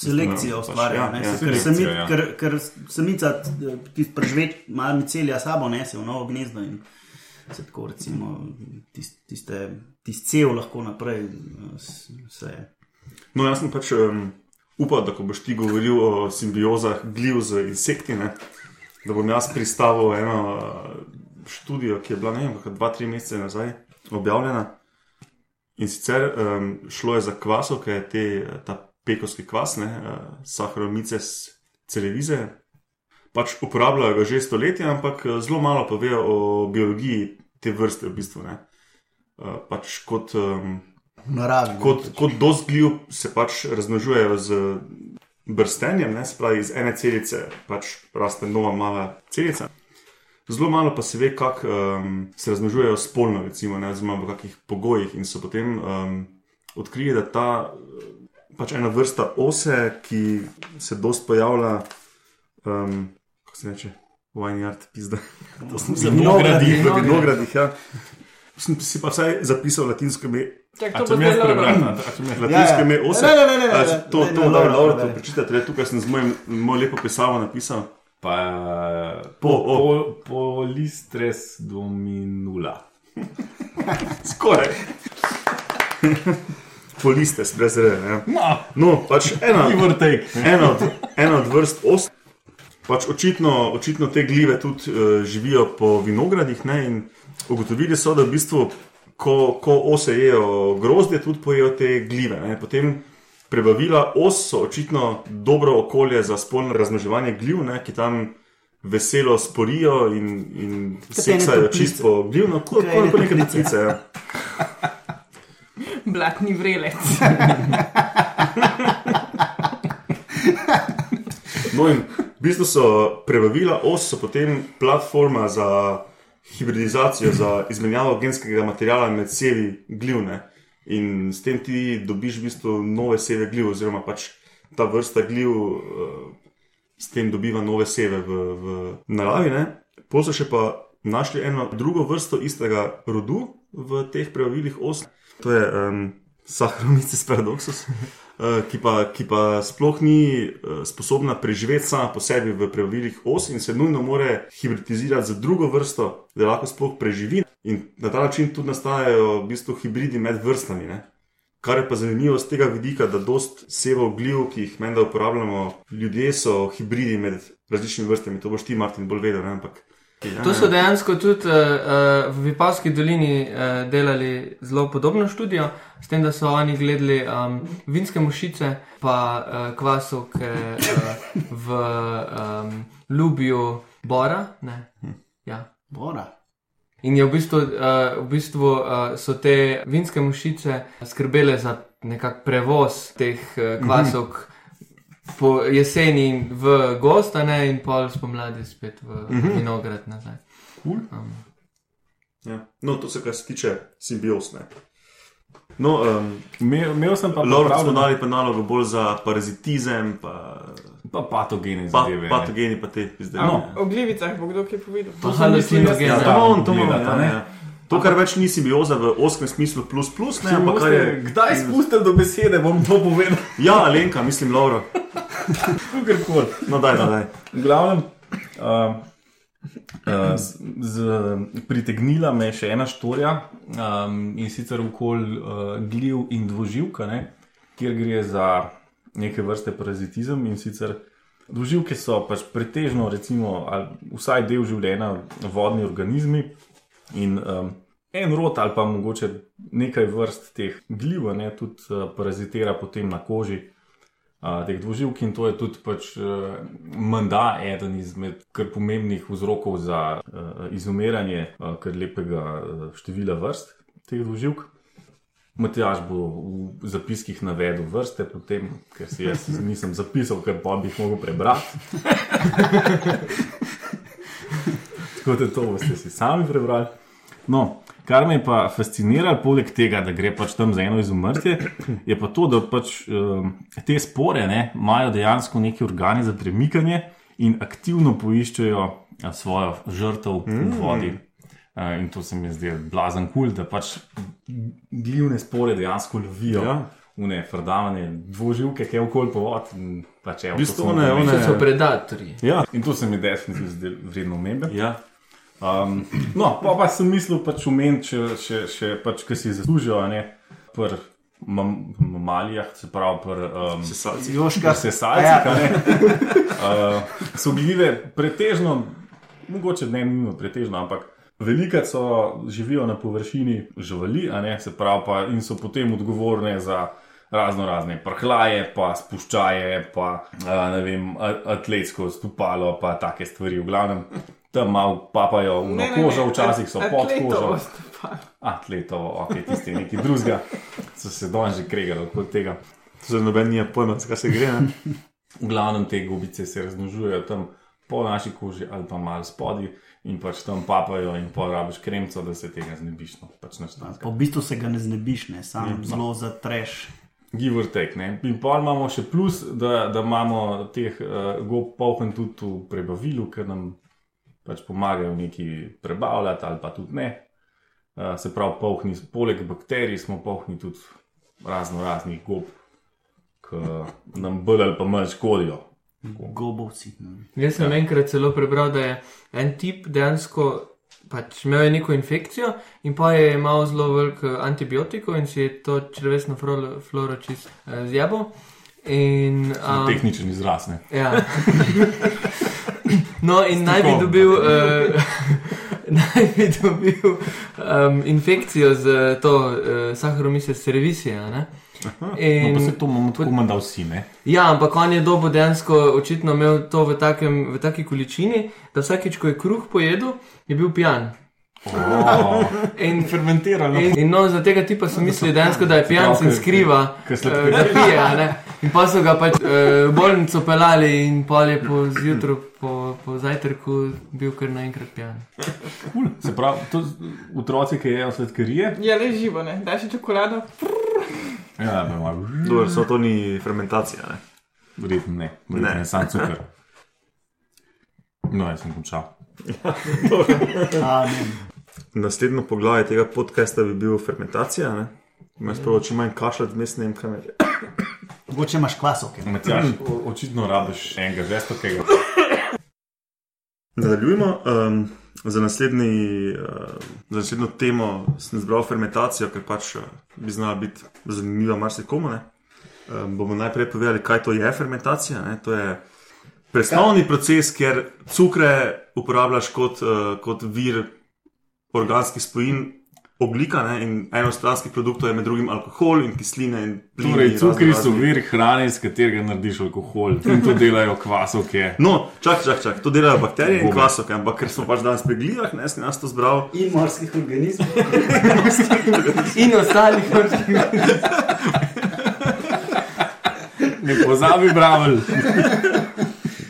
Selekcijo Pač, ustvarjajo. ja, ja. ker Selekcijo, sami- ja. Ker ker samica tisti prežveč, malo micelija sabo nese v novo gnezdo in se tako recimo tist- tiste, tist cev lahko naprej eh, se. No, jaz sem pač um, upal, da ko boš ti govoril o simbiozah gljiv z insekti, ne, da bom jaz pristavil eno uh, študijo, ki je bila ne vem, kakšna dva, tri mesece nazaj objavljena. In sicer um, šlo je za kvasovke, te, ta pekovski kvas, ne, uh, Saharomyces cerevisiae. Pač uporabljajo ga že stoletja, ampak eh, zelo malo povejo o biologiji te vrste v bistvu. Ne. Uh, pač kot um, naravi. kot, kot dost gljiv se pač razmnožujejo z brstenjem, ne, se pravi iz ene celice pač raste nova mala celica. Zelo malo pa se ve, kako um, se razmnožujejo spolno, recimo, ne, oziroma v kakih pogojih. In so potem um, odkrili, da ta pač ena vrsta ose, ki se dost pojavlja, um, kako se reče, Vineyard, pizda. <laughs> To sem V se vinogradih. vinogradih, v vinogradih, ja. Sem si pa vsaj zapisal latinsko ime. Čak, to mi jaz Latinsko ime ose. Ne, ne, ne, ne, ne, To, da, Laura, Laura, to prečitate, tukaj sem z mojim, mojo lepo pisavo napisal. Pa Po, po, o. po, polistres dominula. <laughs> Skoraj. Polistes, brez re. Ja. No, No, pač ena, ena, od, ena od vrst os. Pač očitno, očitno te gljive tudi uh, živijo po vinogradih. Ne, in ugotovili so, da v bistvu, ko, ko ose jejo grozdje, tudi pojejo te gljive. Ne. Potem prebavila os so očitno dobro okolje za spolno razmnoževanje gljiv, ne, ki tam veselo sporijo in, in seksajo čisto glivno, kot Katene neke toplice. toplice. Ja. <laughs> <laughs> Blatni vrelec. <laughs> No, in v bistvu so prebavila os, so potem platforma za hibridizacijo, za izmenjavo genskega materiala med sevi glivne. In s tem ti dobiš v bistvu nove seve gljiv, oziroma pač ta vrsta gljiv uh, s tem dobiva nove seve v, v naravi. Potem so še pa našli eno drugo vrsto istega rodu v teh prebavilih os. To je um, Saccharomyces paradoxus. eh, Ki pa, ki pa sploh ni eh, sposobna preživeti sama po sebi v prebavilih os in se nujno more hibridizirati z drugo vrsto, da lahko sploh preživi. In na ta način tudi nastajajo v bistvu hibridi med vrstami. Ne? Kar je pa zanimivo z tega vidika, da dost sevov gljiv, ki jih menda uporabljamo, ljudje so hibridi med različnimi vrstami. To boš ti, Martin, bolj vedel. Ne? Ampak, ja, To so dejansko tudi uh, v Vipavski dolini uh, delali zelo podobno študijo, s tem, da so oni gledali um, vinske mušice, pa uh, kvasovke uh, v um, Ljubju Bora. Ne, ja. Bora. In je v bistvu, uh, v bistvu uh, so te vinske mušice skrbele za nekak prevoz teh uh, kvasovk. -hmm. Po jeseni v gosta, ne, in pol spomladi spet v mm -hmm. vinograd nazaj. Cool. Um, Ja. No, to se kar se tiče simbios. Ne. No, um, Imel, sem pa Lovro smo dali pa nalogo bolj za parazitizem, pa, pa patogene pa zadeve. ne. patogeni, pa te zdaj. No. O glivicah bo kdo kaj povedal. To sem so halucinogene. Ja, to on, to on, ja, ne. ja. To, kar več ni simbioza v oskem smislu, plus, plus, ne, ampak kar je. Kdaj spustili do besede, bom to povedal. Ja, Alenka, mislim, Lauro. Kakorkoli. No, daj, daj, daj. V glavnem, uh, uh, z, z, pritegnila me je še ena štorija um, in sicer okoli uh, gljiv in dvoživka, ne, kjer gre za neke vrste parazitizem in sicer. Dvoživke so pač pretežno, recimo, vsaj del življenja vodni organizmi in um, en rod ali pa mogoče nekaj vrst teh gljiv, ne, tudi uh, parazitira potem na koži uh, teh dvoživk in to je tudi pač uh, menda eden izmed kar pomembnih vzrokov za uh, izumiranje uh, kar lepega uh, števila vrst teh dvoživk. Matjaž bo v zapiskih navedel vrste, potem, ker si jaz nisem zapisal, ker pa bi jih mogel prebrati. <laughs> Tako da to boste si sami prebrali. No, kar me je pa fasciniralo, poleg tega, da gre pač tam za eno izumrtje, je pa to, da pač um, te spore ne, imajo dejansko neki organi za premikanje in aktivno poiščejo a, svojo žrtev v vodi. Uh, in to se mi zdi blazen kul, cool, da pač glivne spore dejansko lovijo. Ja. Une frdavane dvoživke, ki je okoli povod. Pač, V bistvu one- one- so predatorji. Ja, In to se mi definitivno zdi vredno omembe. ja. Um, no, pa, pa sem mislil pač omeniti, če, če, če pač, ki si zaslužijo, a ne pri mamalijah, se pravi pri um, sesalcih, Ja. a ne. <laughs> Uh, so gljive pretežno, mogoče ne nujno pretežno, ampak velikrat so živijo na površini živali, ne, se pravi, pa, in so potem odgovorne za. Razno razne prhlaje, pa spuščaje, pa a, ne vem, atletsko stopalo, pa take stvari. V glavnem, tam malo papajo v kožo, včasih so pod kožo. Atletovo, ok, tisti neki drugega, so se danes že kregali od tega. Za noben nima pojma, zakaj se gre. Ne? V glavnem te gobice se razmnožujejo tam po naši koži ali pa malo spodaj in pač tam papajo in porabiš kremco, da se tega znebiš. No, pač. Pa v bistvu se ga ne znebiš, ne, sam no. zelo zatreš. Give or take. Ne? In pa imamo še plus, da, da imamo teh uh, gob polhen tudi v prebavilu, ker nam pač pomagajo neki prebavljati, ali pa tudi ne. Uh, se pravi, polhni, poleg bakterij smo polhni tudi razno raznih gob, ki nam bolj ali pa manj škodijo. Gobovci. ne. Jaz sem enkrat celo prebral, da je en tip dejansko pač imel je neko infekcijo in pa je imel zelo veliko antibiotikov in si je to črvesno floro, čist uh, zjabo. In, Um, Tehničen izraz. Ne? Ja. <laughs> No, in <laughs> naj bi dobil, uh, naj bi dobil um, infekcijo z to uh, saharomise cerevisijo. ne. No, In- pa se to imamo tako manj, da vsi ne. Ja, ampak on je dobo dejansko očitno imel to v, takem, v taki količini, da vsakeč, ko je kruh pojedel, je bil pijan. Oh, In, fermentirano. in, in no, za tega tipa so mislili dejansko, da je pijan in skriva, Ker se eh, da pije. a ne. In pa so ga pač eh, v bolnico pelali in pol je po zjutru, po, po zajtrku bil kar naenkrat pijan. Se pravi, to otroci, ki jedo sladkarije. Je le živo, ne? Daš čokolado. Ja, pa malo. Dobro, so to ni fermentacija. Ne? Verjetno ne, verjetno Ne. ne, sam cukor. No, jaz sem končal. Amen. Naslednjo poglavje tega podcasta bi bil fermentacija. Ne? Me sprašuje, če manj kašljati, vmes ne vem, kaj me je. Mogoče imaš kvasovke. Matjaš, o- očitno rabiš enega žestokega. Nadaljujemo. Um, za, naslednji, uh, za naslednjo temo sem izbral fermentacijo, ker pač uh, bi znala biti zanimiva marsikomu. ne. Um, bomo najprej povedali, kaj to je fermentacija. Ne? To je presnovni proces, kjer cukre uporabljaš kot, uh, kot vir organskih spojin. Oglika ne, in enostranskih produktov je med drugim alkohol in kisline in plin. Torej, cukri so vir hrane, iz katerega narediš alkohol. In to delajo kvasovke. No, čak, čak, čak, to delajo bakterije in Gobe. kvasovke, ampak ker smo pač danes pri glivah, ne, sem jaz to zbral. In morskih organizmov. <laughs> In ostalih Ne pozabi, bravl.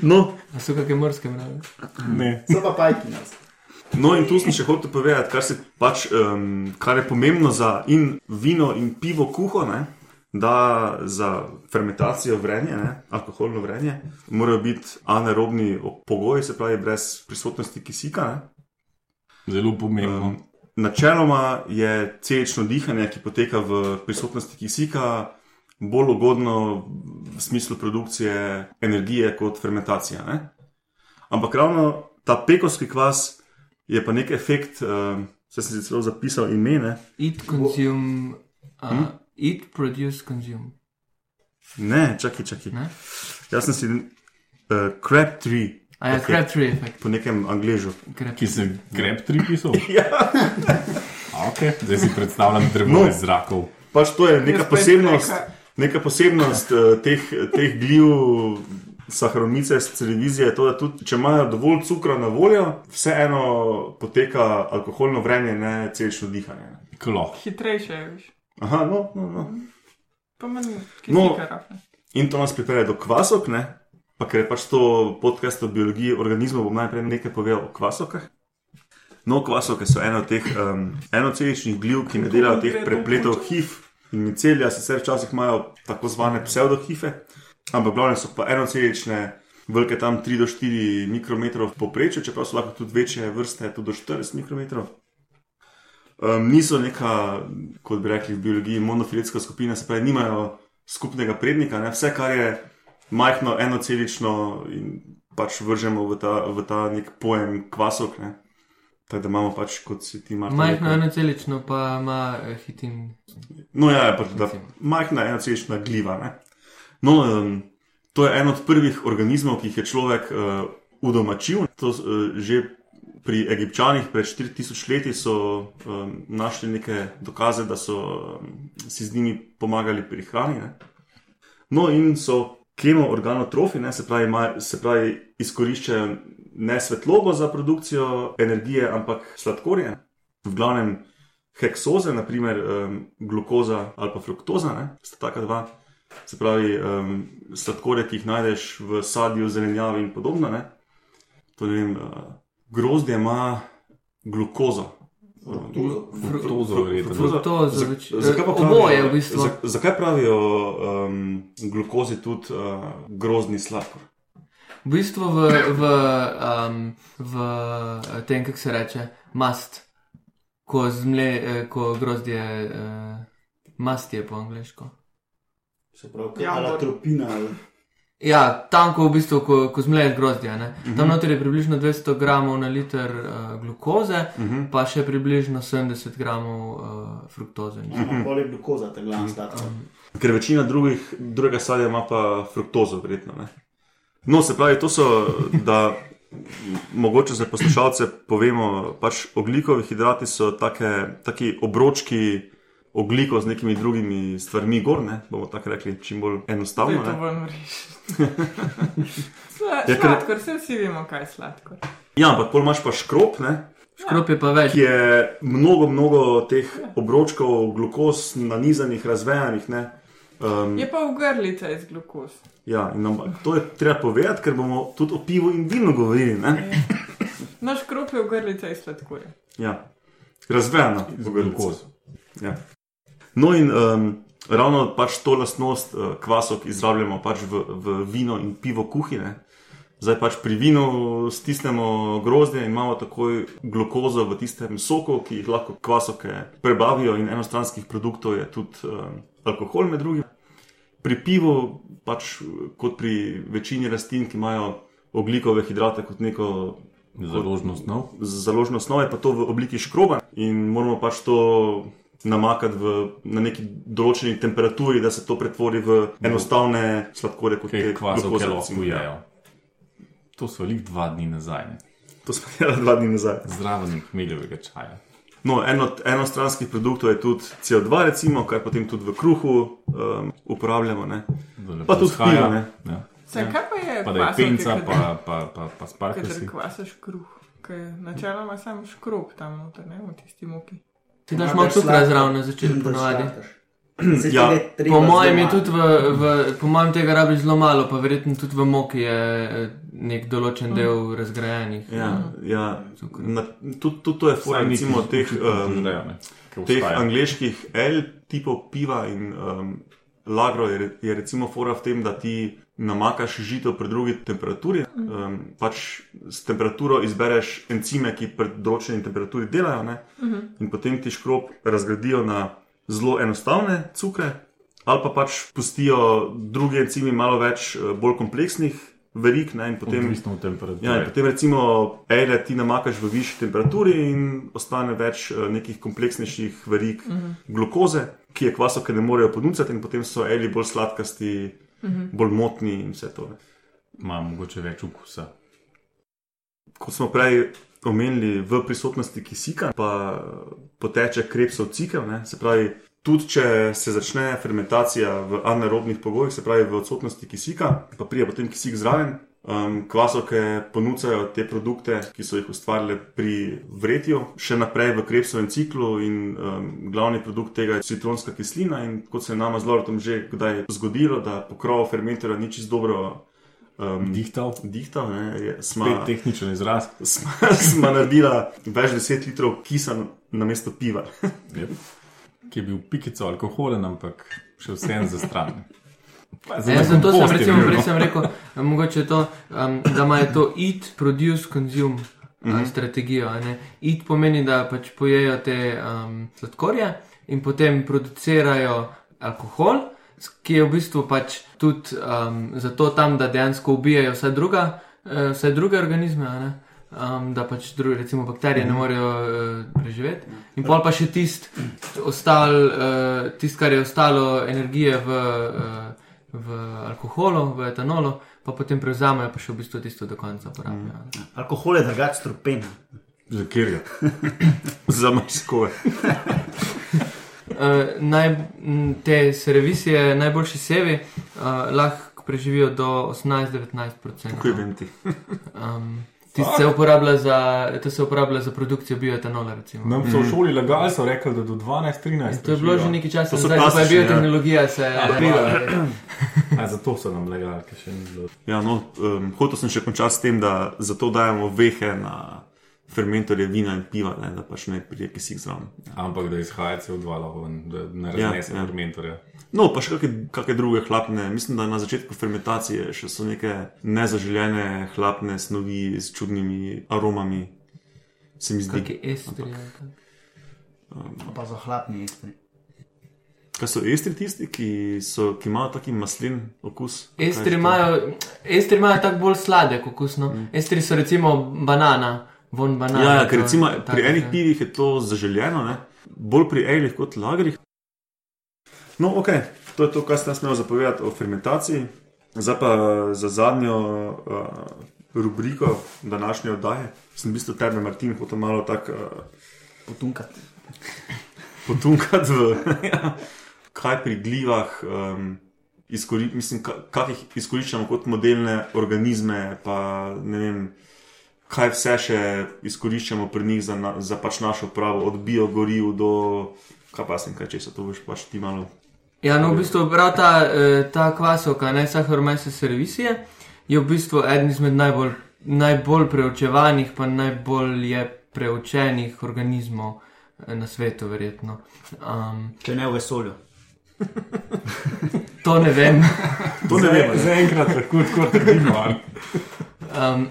No, A so kakšne morske mrave. Ne. So pa pajki nas. No, in tu sem še hotel povedati, kar, se pač, um, kar je pomembno za in vino in pivo kuho, ne, da za fermentacijo vrenje, ne, alkoholno vrenje, morajo biti anaerobni pogoji, se pravi, brez prisotnosti kisika. Ne. Zelo pomembno. Um, načeloma je celično dihanje, ki poteka v prisotnosti kisika, bolj ugodno v smislu produkcije energije kot fermentacija. Ne. Ampak ravno ta pekovski kvas je pa nek efekt, uh, se sem si celo zapisal ime, ne, Eat, consume, uh, eat, produce, consume. ne čakaj, čakaj. Ne? Jaz sem si uh, crab tree A ja, Ok. crab tree efekt. po nekem angležu. Crab Ki se greb tri pisal. <laughs> Ja. Okay. Zdaj si predstavljam drevo No. iz zrakov. Pač to je neka posebnost, reka- neka posebnost uh, teh, teh gljiv. Saharonice z televizije je to, da tudi če imajo dovolj cukra na voljo, vseeno poteka alkoholno vrenje, ne celično dihanje. Klo. Hitrejše je, viš. Aha, no, no, no. Pa manj No. kisika rahne. In to nas pripelje do kvasok, ne? pa ker je pač to podcast o biologiji organizmov, bom najprej nekaj povedal o kvasokah. No, kvasovke so eno od teh um, enoceličnih gljiv, ki ne delajo teh prepletov HIV in micelija, sicer včasih imajo tako zvane pseudohife, ampak glavne so pa enocelične, velike tam 3 do 4 mikrometrov povprečju, čeprav so lahko tudi večje vrste, tudi do 40 mikrometrov. Um, niso neka, kot bi rekli v biologiji, monofiletska skupina, se pravi, nimajo skupnega prednika, ne? vse, kar je majhno, enocelično in pač vržemo v ta, v ta nek pojem kvasok. Ne? Tako da imamo pač, kot si ti Marko Majhno rekel. enocelično pa ima eh, hitin. No, ja, je pač, da, majhna enocelična gljiva. Ne? No, um, to je en od prvih organizmov, ki jih je človek uh, udomačil. To, uh, že pri Egipčanih pred 4000 leti so um, našli neke dokaze, da so um, si z njimi pomagali pri hrani. Ne? No, in so kemoorganotrofi, ne, se pravi, ima, se pravi, izkoriščajo ne svetlobo za produkcijo energije, ampak sladkorje. V glavnem heksoze, naprimer um, glukoza ali pa fruktoza, ne, sta taka dva. Se pravi, um, sladkorje, ki jih najdeš v sadju, zelenjavi in podobno. Ne. To ne vem, uh, grozdje ima glukozo. Fruktozo. Fruktozo, Za- več- zakaj pa pravijo- oboje v bistvu. za- Zakaj pravijo um, glukozi tudi uh, grozni sladkor? V bistvu v, v, um, v eh, tem, kako se reče, mast, ko, zmle, eh, ko grozdje, uh, mast je po angliško. Se pravi, Ja, bo- tropina. ali- Ja, tam, ko v bistvu, ko, ko zmleješ grozdje, ne? Mhm. tam noter je približno 200 gramov na liter uh, glukoze, Mhm. pa še približno 70 gramov uh, fruktoze. mislim. Mhm. Bolje glukoza, ta glavna sladka. Ker večina drugih, drugega sadja ima pa fruktozo, verjetno. Ne? No, se pravi, to so, da mogoče za poslušalce povemo, pač oglikovi hidrati so take, taki obročki ogliko z nekimi drugimi stvarmi gor, ne? bomo tako rekli, čim bolj enostavno. to Ne? ven vriš. <laughs> Sla, Ja, sladkor, vse vsi vemo, kaj je sladkor. Ja, ampak pol imaš pa škrop, ne? Škrop je pa več. ki je mnogo, mnogo teh obročkov glukoz nanizanih, razvejanih. Ne? Um, Je pa v grlica iz glukoz. ja, nam, to je treba povedati, ker bomo tudi o pivu in vinu govorili. Ne? Naš krop je v grlica iz sladkorja. Ja. Razvejano, Glukoz. Ja. No, in um, ravno pač to lastnost uh, kvasov izrabljamo pač v, v vino in pivo kuhine. Zdaj pač pri vinu stisnemo grozdje in imamo takoj glukozo v tistem soku, ki jih lahko kvasovke prebavijo, in enostranskih produktov je tudi um, alkohol med drugim. Pri pivu, pač kot pri večini rastlin, ki imajo oglikove hidrate kot neko Založno snov. založno snov, je pa to v obliki škroba in moramo pač to namakati v, na neki določeni temperaturi, da se to pretvori v enostavne sladkorje, kot je kvasov glukoza, lahko recimo. jejo. To so lih dva dni nazaj, ne. To smo delali <laughs> dva dni nazaj. zraven hmeljevega čaja. No, en od enostranskih produktov je tudi CO2, recimo, kar potem tudi v kruhu um, uporabljamo. Ne? Pa tudi ne. Ja. Saj, kaj pa je Pa da je kvasovke, penca, kadar- pa, pa, pa, pa sparkasi. Kadar kvasaš kruh, ker je načeloma sam škrob tam noter, ne v tisti muki. Ti daš malo cukra zraven na začetku, ponovadi. Ja, Po mojem je tudi v, v, po mojem tega rabiš zelo malo, pa verjetno tudi v moki je eh, nek določen del razgrajenih. Ja, ja. Na, tudi, tudi to je fora, recimo, teh, um, teh angliških L tipov piva in um, lagro je, je recimo fora v tem, da ti namakaš žito pri drugi temperaturi. Um, pač s temperaturo izbereš encime, ki pri določeni temperaturi delajo, ne? in potem ti škrob razgradijo na zelo enostavne cukre, ali pa pač pustijo drugi encimi malo več eh, bolj kompleksnih verik, ne? in potem. Ja, in potem recimo ele ti namakaš v višji temperaturi in ostane več eh, nekih kompleksnejših verig uh -huh. glukoze, ki je kvasovke ne morejo ponuditi, in potem so eli bolj sladkasti, uh -huh. bolj motni in vse to. Ne. Ima mogoče več okusa. Kot smo prej omenili, v prisotnosti kisika pa poteče krepsov cikel, ne. se pravi. Tudi če se začne fermentacija v anaerobnih pogojih, se pravi v odsotnosti kisika, pa pride potem kisik zraven, um, kvasovke ponujajo te produkte, ki so jih ustvarile pri vretju, še naprej v krepsovem ciklu, in um, glavni produkt tega je citronska kislina. In kot se je nama z Loretom že kdaj zgodilo, da pokrov fermenterja ni čisto dobro um, Dihtal, dihtal, ne, je, spet sma, tehničen izraz. sma, <laughs> sma naredila več deset litrov kisa na mesto piva. <laughs> Yep. Ki je bil pikico alkoholen, ampak še vsem za stran. Ja, zato sem kompost je recimo prej no. sem rekel, eh, mogoče to, um, da imajo to eat, produce, consume. Uh -huh. Strategijo. a ne. Eat pomeni, da pač pojejo te um, sladkorje in potem producirajo alkohol, s- ki je v bistvu pač tudi um, zato tam, da dejansko ubijajo vse, druga, uh, vse druge organizme. a ne. Um, da pač druge, recimo bakterije, ne morejo uh, preživeti. In pol pa še tisto, ostal, uh, tist, kar je ostalo energije v, uh, v alkoholu, v etanolu, pa potem prevzamejo, pa še v bistvu tisto do konca porabijo. Mm. Alkohol je drugač strupen. Že kjer je. <laughs> Za marsikoga. <laughs> Uh, naj, te servisije, najboljši sevi, uh, lahko preživijo do 18-19%. Kaj vem ti? Um, Tisto se uporablja za, to se uporablja za produkcijo bioetanola. Recimo. Nam so v šoli lagali, so rekli, da do 12-13. To je bilo že nekaj časa zdaj pa je ja. biotehnologija se razvila. A, zato so nam lagali, ker še ni bilo. Ja, no, um, hotel sem še končati s tem, da zato dajemo vehe na fermentorje vina in piva, ne, da pač ne prije kisik zraven. Ampak da izhaja CO2 lahko ven, da ne Ja, raznese ja. fermentorja. No, pa še kakšne, kakšne druge hlapne. Mislim, da na začetku fermentacije še so neke nezaželjene hlapne snovi s čudnimi aromami. Se mi zdi, Kakšni estri. ali kaj. Pa za hlapni estri. da so estri tisti, ki, so, ki imajo taki maslin okus. Kaj je Estri imajo, estri imajo tako bolj sladek okus. No? Mm. Estri so recimo banana, von banana. Ja, ja, ker recimo tak, pri enih ja. pivih je to zaželjeno, ne? bolj pri elih kot lagerjih. No, ok, to je to, kar sem smel zapovedati o fermentaciji. Zdaj pa za zadnjo uh, rubriko današnje oddaje. Sem v bistvu tebe, Martin, hotel malo tako uh, Potunkati. potunkati v ja, <laughs> kaj pri glivah. Um, Izkori, mislim, ka- kak jih izkoriščamo kot modelne organizme, pa ne vem, kaj vse še izkoriščamo pri njih za, na, za pač našo pravo, od biogoriv do, kaj pa sem, kaj če se to veš, pač ti malo. Ja, no, v bistvu prav ta, eh, ta kvasovka, ne Saharomyces cerevisiae, je v bistvu eden izmed najbolj, najbolj preučevanih, pa najbolj je preučenih organizmov eh, na svetu, verjetno. Um, Če ne v vesolju. to ne vem. To ne vem. Zaenkrat lahko tako trdimo. Um,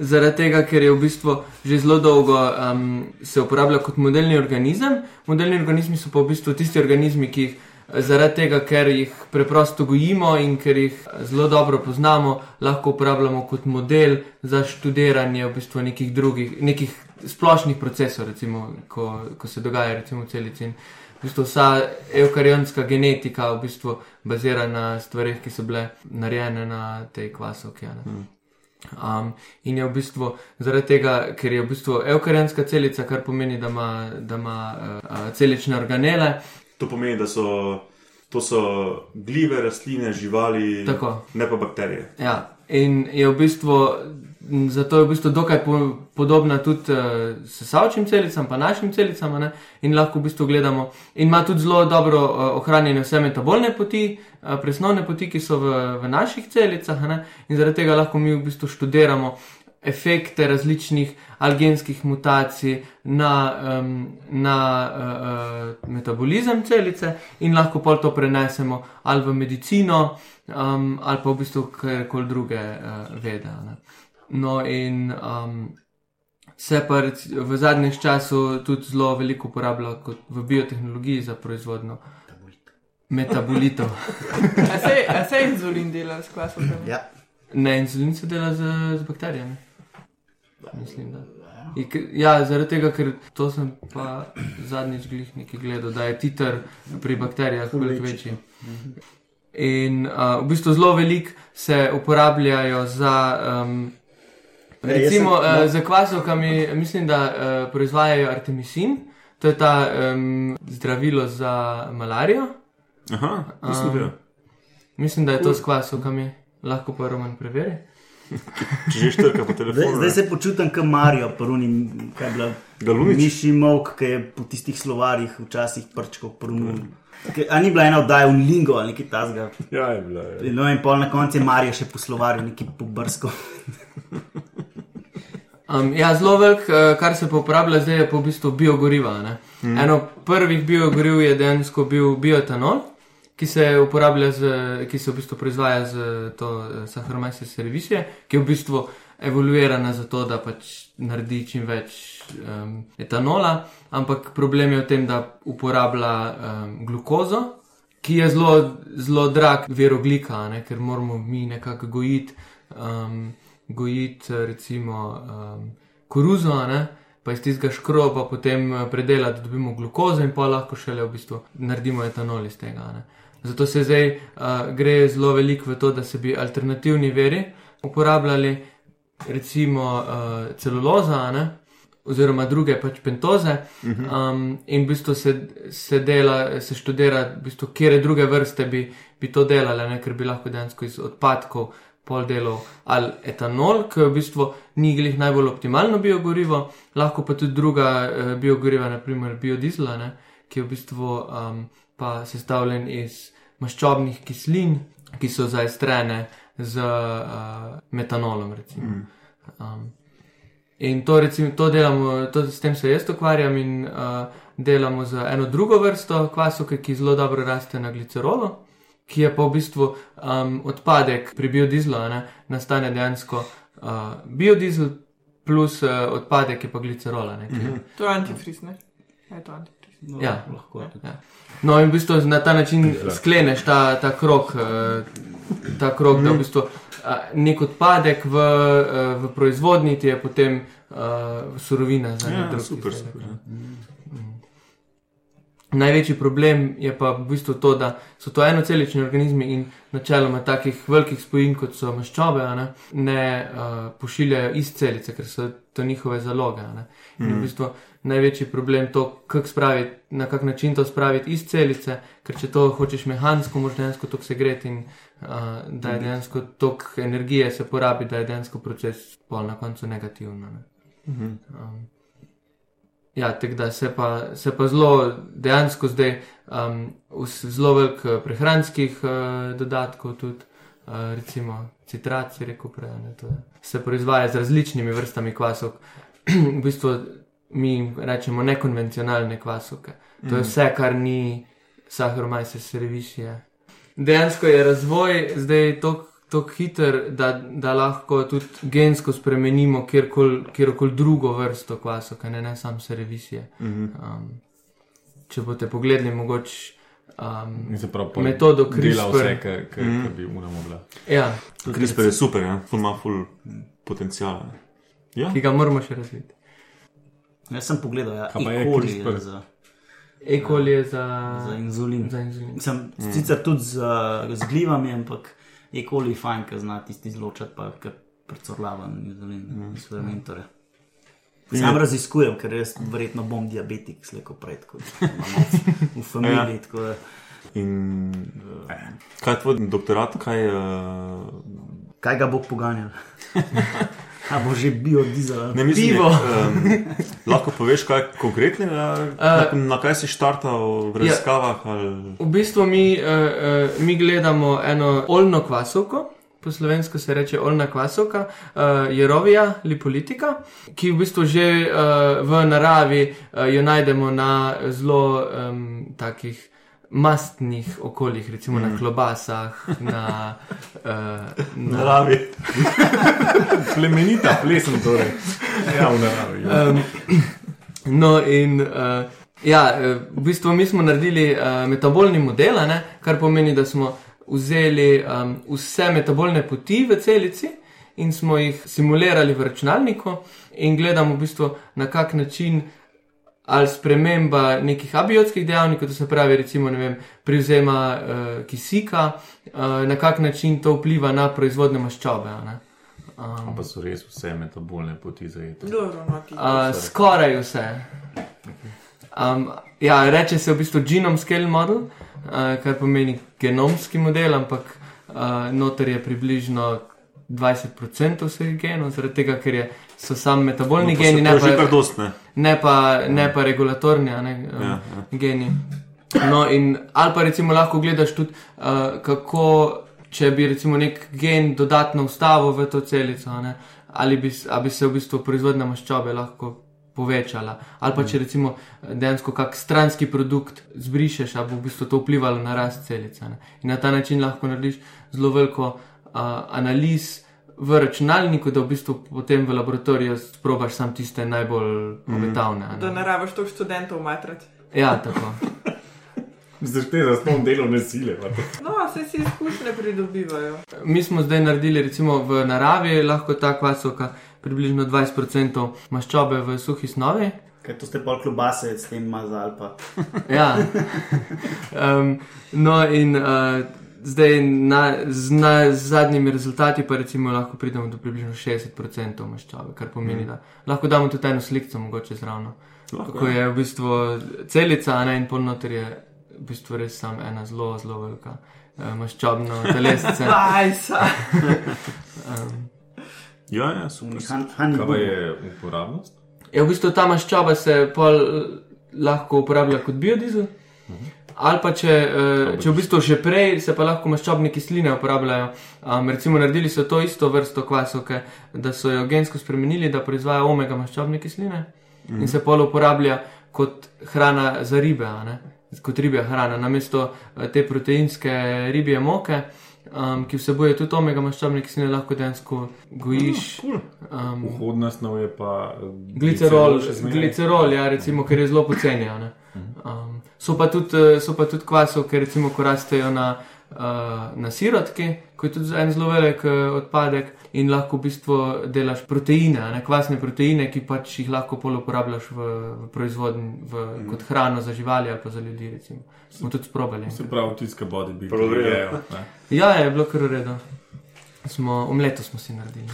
zaradi tega, ker je v bistvu že zelo dolgo um, se uporablja kot modelni organizem. Modelni organizmi so pa v bistvu tisti organizmi, ki jih eh, zaradi tega, ker jih preprosto gojimo in ker jih eh, zelo dobro poznamo, lahko uporabljamo kot model za študiranje v bistvu nekih drugih, nekih splošnih procesov, recimo, ko, ko se dogaja recimo v celici. In V bistvu vsa eukarionska genetika v bistvu bazira na stvarih, ki so bile narejene na tej kvasovki. a ne. Um, in je v bistvu zaradi tega, ker je v bistvu eukarionska celica, kar pomeni, da ima, da ima uh, celične organele. To pomeni, da so to so gljive, rastline, živali, Tako. ne pa bakterije. Ja, in je v bistvu, zato je v bistvu dokaj po, podobna tudi uh, sesavčim celicam, pa našim celicam, ne? in lahko v bistvu gledamo. In ima tudi zelo dobro uh, ohranjene vse metabolne poti, uh, presnovne poti, ki so v, v naših celicah, ne? in zaradi tega lahko mi v bistvu študiramo efekte različnih algenskih mutacij na, um, na uh, uh, metabolizem celice in lahko pol to prenesemo ali v medicino um, ali pa v bistvu kjerkoli druge uh, vede. Ne. No, in um, se pa v zadnjem času tudi zelo veliko uporablja kot v biotehnologiji za proizvodno metabolitov. A se, a se inzulin dela s kvasovkami? Ja. Ne, insulin se dela z, z bakterijami. Mislim, da. In Ja, zaradi tega, ker to sem pa zadnjič glih nekaj gledal, da je titer pri bakterijah veliko večji. In uh, v bistvu zelo veliko se uporabljajo za. Um, Ne, jaz recimo sem- uh, no. za kvasovkami, mislim, da uh, proizvajajo artemisin, to je ta um, zdravilo za malarijo. Aha, to sem Um, videl. Mislim, da je to s kvasovkami, lahko pa Roman preveri. Če že štrka po Zdaj, telefonu. zdaj se počutim kot Marijo, prvni, kaj je bila. Galunič? Miši Mok, ki je po tistih slovarjih včasih prčkal prvni. A ni bila ena oddaja v Lingo ali nekaj tasga. Ja, je bila. Je. No in pol na koncu je Marijo še po slovarju nekaj pobrsko. <laughs> Um, ja, zelo velik, uh, kar se pa uporablja zdaj, je pa v bistvu biogoriva. Mm. Eno prvih biogoriv je dejansko bil bioetanol, ki se uporablja, z, ki se v bistvu proizvaja z to uh, Saharomyces cerevisiae, ki je v bistvu evoluirana za to, da pač naredi čim več um, etanola, ampak problem je v tem, da uporablja um, glukozo, ki je zelo, zelo drag vir oglika, ne, ker moramo mi nekako gojiti. Um, gojiti recimo um, koruzo, ne, pa iz tistega škroba potem eh, predelati, da dobimo glukozo in pa lahko šele v bistvu naredimo etanol iz tega. Ne. Zato se zdaj uh, gre zelo veliko v to, da se bi alternativni veri uporabljali, recimo uh, celuloza, ne, oziroma druge pač pentoze. Um, in v bistvu se, se dela, se študira, v bistvu, kje druge vrste bi, bi to delale, ne, ker bi lahko dejansko iz odpadkov pol delov ali etanol, ki v bistvu ni glih najbolj optimalno biogorivo, lahko pa tudi druga uh, biogoriva, naprimer biodizla, ne, ki v bistvu um, pa sestavljen iz maščobnih kislin, ki so zaestrene z uh, metanolom. recimo. Um, In to, recimo, to delamo, to, s tem se jaz ukvarjam in uh, delamo za eno drugo vrsto kvasovke, ki zelo dobro raste na glicerolu, ki je pa v bistvu um, odpadek pri biodizlu, a ne, nastane dejansko uh, biodizel plus uh, odpadek je pa glicerola. Ne, ki, To je antifriz, ne? Je to antifriz. No, Ja. lahko. Ja. No, in v bistvu na ta način skleneš ta, ta krok, eh, ta krok da v bistvu eh, nek odpadek v, eh, v proizvodnji ti je potem uh, surovina za Ja, drug super, izdelek, super, ja. Največji problem je pa v bistvu to, da so to enocelični organizmi in načeloma takih velikih spojin, kot so maščobe, ne, ne uh, pošiljajo iz celice, ker so to njihove zaloge. a ne. In v bistvu največji problem je to, kako spraviti, na kak način to spraviti iz celice, ker če to hočeš mehansko, moraš dejansko to segreti in uh, da je dejansko tok energije se porabi, da je dejansko proces pol na koncu negativen. Ne. Um, Ja, tako da se pa, se pa zelo dejansko zdaj um, zelo velik eh, prehranskih uh, dodatkov, tudi uh, recimo citrat, si rekel prej, ne, to se proizvaja z različnimi vrstami kvasov. <clears throat> v bistvu mi rečemo nekonvencionalne kvasovke. To je vse, kar ni saharomajse servisije. Dejansko je razvoj zdaj tako tako hiter, da, da lahko tudi gensko spremenimo kjerkoli kjerkol drugo vrsto kvasov, ne, ne samo servisije. Um, če boste pogledali, mogoče. Um, se pravi, Metodo CRISPR. vse, kar, kar, mm. kar bi una mogla. ja, CRISPR je super, ja. ful ima ful potencijala. Ja, ki ga moramo še razviti. Jaz sem pogledal, ja, Kaj pa je E. CRISPR? za, Ekol je za, za inzulin. za inzulin. Sem mm. sicer tudi z, z glivami, ampak je koli fajn, ker zna tisti izločati, pa prcorlaven inzulin mm. iz fermentorja. Sam raziskujem, ker jaz verjetno bom diabetik, slejko prej, kot <laughs> v familiji. Ja. da- in uh, kaj je tvoj doktorat, kaj uh, Kaj ga bo poganjal? <laughs> A bo že biodizel? ne mislim, Pivo. Um, lahko poveš kaj konkretnega, uh, na kaj si štartal v raziskavah? Ali... V bistvu mi, uh, uh, mi gledamo eno oljno kvasovko. Po slovensko se reče oljna kvasovka, uh, jerovija, lipolitika, ki v bistvu že uh, v naravi uh, jo najdemo na zelo um, takih mastnih okoljih, recimo mm. na klobasah, na, uh, na Naravi. <laughs> Plemenita plesen, torej. Ja, v naravi. Um, no, in uh, ja, eh, v bistvu mi smo naredili uh, metabolni model, ne, kar pomeni, da smo vzeli um, vse metabolne poti v celici in smo jih simulirali v računalniku in gledamo v bistvu na kak način. Ali sprememba nekih abiotskih dejavnikov, to se pravi, recimo, vem, privzema uh, kisika, uh, na kak način to vpliva na proizvodne maščobe. ne. Um, Pa so res vse metabolne poti zajete. Dobro, no, ti. Uh, skoraj vse. Um, ja, reče se v bistvu genome scale model, uh, kar pomeni genomski model, ampak uh, noter je približno 20% vseh genov, zaradi tega, ker je, so samo metabolni No, pa geni, ne pa, dost, ne? ne pa, ne pa regulatorni a ne, um, Ja, ja, ja. ja. geni. No, in ali pa recimo lahko gledaš tudi, uh, kako, če bi recimo nek gen dodatno vstavil v to celico, a ne, ali bi, a bi se v bistvu proizvodna maščobe lahko povečala. Ali pa če recimo dejansko kak stranski produkt zbrišeš, a bo v bistvu to vplivalo na rast celice. Ne. In na ta način lahko narediš zelo veliko uh, analiz. V računalniku, da v bistvu potem v laboratoriju sprobaš samo tiste najbolj obetavne. a ne. Da naravaš toliko študentov matrati. Ja, tako. <laughs> Zdaj za spom delovne sile. No, vse si izkušnje pridobivajo. Mi smo zdaj naredili, recimo v naravi, lahko ta kvasovka približno 20% maščobe v suhi snovi. Ker to ste pol klobase s tem mazali. Pa. <laughs> Ja. Um, no, in uh, zdaj na, z, na, z zadnjimi rezultati pa recimo lahko pridemo do približno 60% maščobe, kar pomeni, da lahko damo tudi eno sliko, mogoče zraven. Kako je v bistvu celica, a ne in polnoter je v bistvu res samo ena zelo, zelo velika uh, maščobna telesnica. <laughs> Ajsa. Um, Ja, ja, super. Han, Kaj je uporabnost? Ja, v bistvu ta maščoba se pol eh, lahko uporablja kot biodizel, Ali pa če, uh, če v bistvu že prej se pa lahko maščobne kisline uporabljajo. Um, recimo naredili so to isto vrsto kvasovke, da so jo gensko spremenili, da proizvaja omega maščobne kisline mm. in se pol uporablja kot hrana za ribe, a ne? Kot ribja hrana, namesto eh, te proteinske ribje moke, um, ki vsebuje tudi omega maščobne kisline, lahko dejansko gojiš. Um, Vhodna snov je pa eh, glicerol, še zmeraj. glicerol, ja, recimo, ker je zelo ne. Um, so, pa tudi, eh, so pa tudi kvasovke, recimo, ko rastejo na, na sirotki, ko je tudi en zelo velik odpadek in lahko v bistvu delaš proteine, a ne kvasne proteine, ki pač jih lahko pol uporabljaš v, v proizvodnji, v, kot hrano za živali ali pa za ljudi. Recimo. Smo tudi sprobali. Se pravi, tiska body bi Prav, Ja, je bilo kar v redu. Smo, omleto smo si naredili.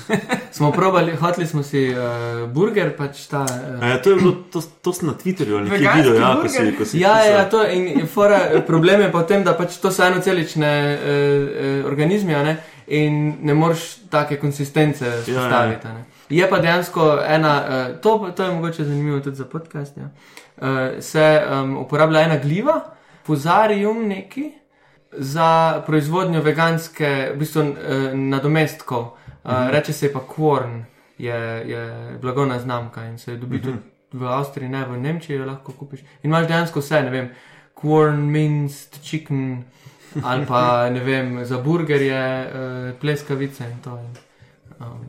Smo probali, hoteli smo si uh, burger, pač ta. Uh, A, ja, to je bilo, to, to sem na Twitterju ali nekje videl, ja, ko si, ko si Ja, pisal. ja, to in, in fora, problem je pa v tem, da pač to so enocelične uh, uh, organizmi a ne, in ne moreš take konsistence spostaviti. Ja, ja. Je pa dejansko ena, uh, to, to je mogoče zanimivo tudi za podcast. Ja. Uh, se um, uporablja ena gliva, pozarium neki za proizvodnjo veganske, v bistvu uh, nadomestkov. Uh, Mhm. Reče se pa Korn, je, je blagovna znamka in se dobi tudi v Avstriji, ne v Nemčiji, lahko kupiš. In imaš dejansko vse, ne vem, corn, minced chicken ali pa <laughs> ne vem, za burgerje, uh, pleskavice in to. Um,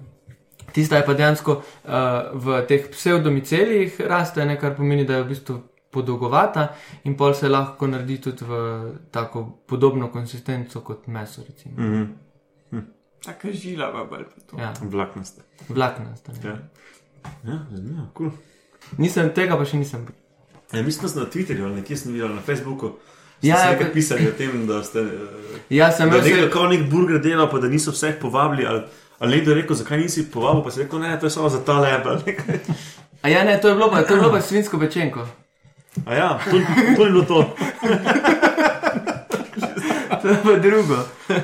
Tista je pa dejansko uh, v teh pseudomicelijih raste, ne, kar pomeni, da je v bistvu podolgovata in pol se lahko naredi tudi v tako podobno konsistenco kot meso, recimo. Mhm. Taka žila, pa bolj pa to. Ja, vlaknasta. ne. Ja, ja zanimivo, cool. Nisem tega pa še nisem. Ja, mislim, da sem na Twitterju ali nekje sem videl na Facebooku. Ja, Ja, ja, nekaj pisali o tem, da ste. eh, Ja, sem je nekdo kao nek burger delal, pa da niso vseh povabili. Ali, ali nekdo je rekel, zakaj nisi povabil, pa si rekel, ne, to je samo za ta nekaj. A ja, ne, to je bilo pa, to je bilo pa svinsko pečenko. A ja, to, to je bilo to. <laughs> To je pa drugo.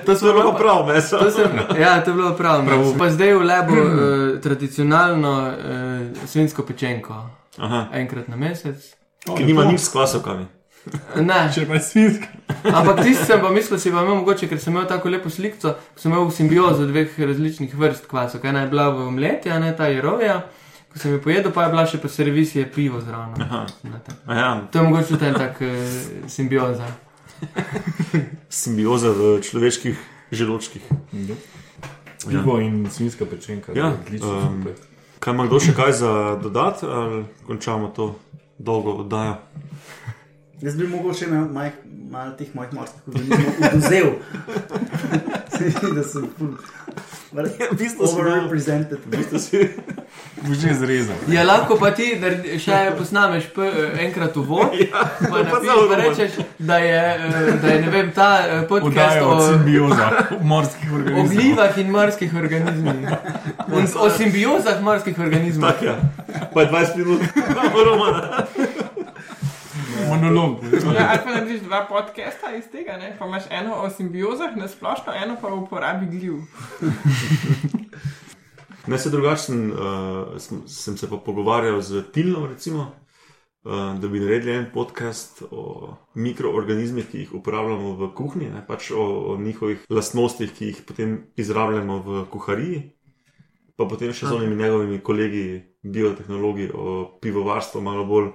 To, To je bilo pa prav, meso. To sem, ja, to je bilo prav. prav. Pa zdaj v lebu uh, <clears throat> tradicionalno uh, svinsko pečenko. Aha, Enkrat na mesec. ki nima nič s kvasovkami. Ne, Če pa je svinska. ampak tisti sem pa mislil, si pa imel mogoče, ker sem imel tako lepo sliko, sem imel simbiozo dveh različnih vrst kvasov. Ena je bila v omleti, a ne ta jerovija. Ko sem jo pojedel, pa je bila še po servisiji pivo zraven. Ja, To je mogoče tudi en tak uh, simbioza. <laughs> simbioza v človeških želočkih. Pivo in svinska pečenka. Ja, odlično. um. Kaj ima kdo še kaj za dodati, ali končamo to dolgo oddajo? <laughs> Jaz bi mogoče malo maj, mal teh mojih morskih organizmov oduzel. <laughs> da sem ful. <laughs> v bistvu si malo- Overrepresented. <laughs> Boš že zrezal. Ja, lahko pa ti še posnameš p, enkrat uvod, <laughs> Ja, pa, pa napiš, pa rečeš, da je, eh, da je vem, ta eh, podcast Oddaja o o, simbiozah morskih o organizmov. glivah in morskih organizmih. In o simbiozah morskih organizmov. Tak, ja. Pa je 20 minut, imamo romana. Monolog. Ja, ali pa narediš dva podcasta iz tega, ne? pa imaš eno o simbiozah, na splošno, eno pa o uporabi gljiv. <laughs> Ne, se drugačen, uh, sem, sem se pa pogovarjal z Tilnom, recimo, uh, da bi naredili en podcast o mikroorganizmih, ki jih uporabljamo v kuhinji, ne, pač o, o njihovih lastnostih, ki jih potem izrabljamo v kuhariji, pa potem še z onimi njegovimi kolegi, biotehnologi, o pivovarstvu, malo bolj,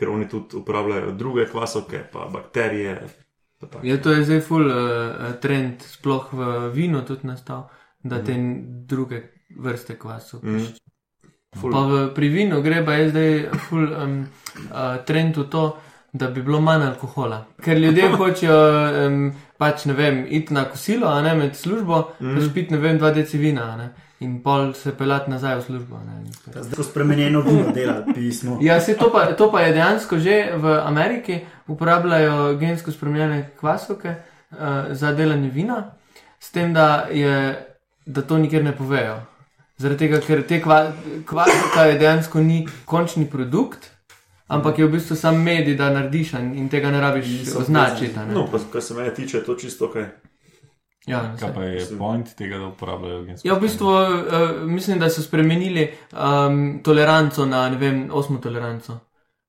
ker oni tudi uporabljajo druge kvasovke, pa bakterije. Pa tako. Ja, to je zdaj full uh, trend, sploh v vinu tudi nastal, da te druge vrste kvasov. Mhm. Ful- Pa v, pri vinu gre pa je zdaj full um, uh, trend v to, da bi bilo manj alkohola. Ker ljudje <laughs> hočejo um, pač ne vem, iti na kosilo, a ne med službo, mm. pač piti ne vem, dva deci vina, ne. In pol se pelati nazaj v službo. Ne. Zdaj so spremenjeno vino delati, pismo. Ja, se to, pa, to pa je dejansko že v Ameriki, uporabljajo gensko spremenjene kvasovke uh, za delanje vina, s tem, da, je, da to nikjer ne povejo. Zaradi tega, ker te kva, kvasovka je dejansko ni končni produkt, ampak je v bistvu sam medij, da narediš in tega ne rabiš označiti. No, pa kar se mene tiče, je to čisto ok. Ja, Kaj saj. pa je point tega, da uporabljajo gensko? Ja, v bistvu uh, mislim, da so spremenili um, toleranco na, ne vem, osmo toleranco.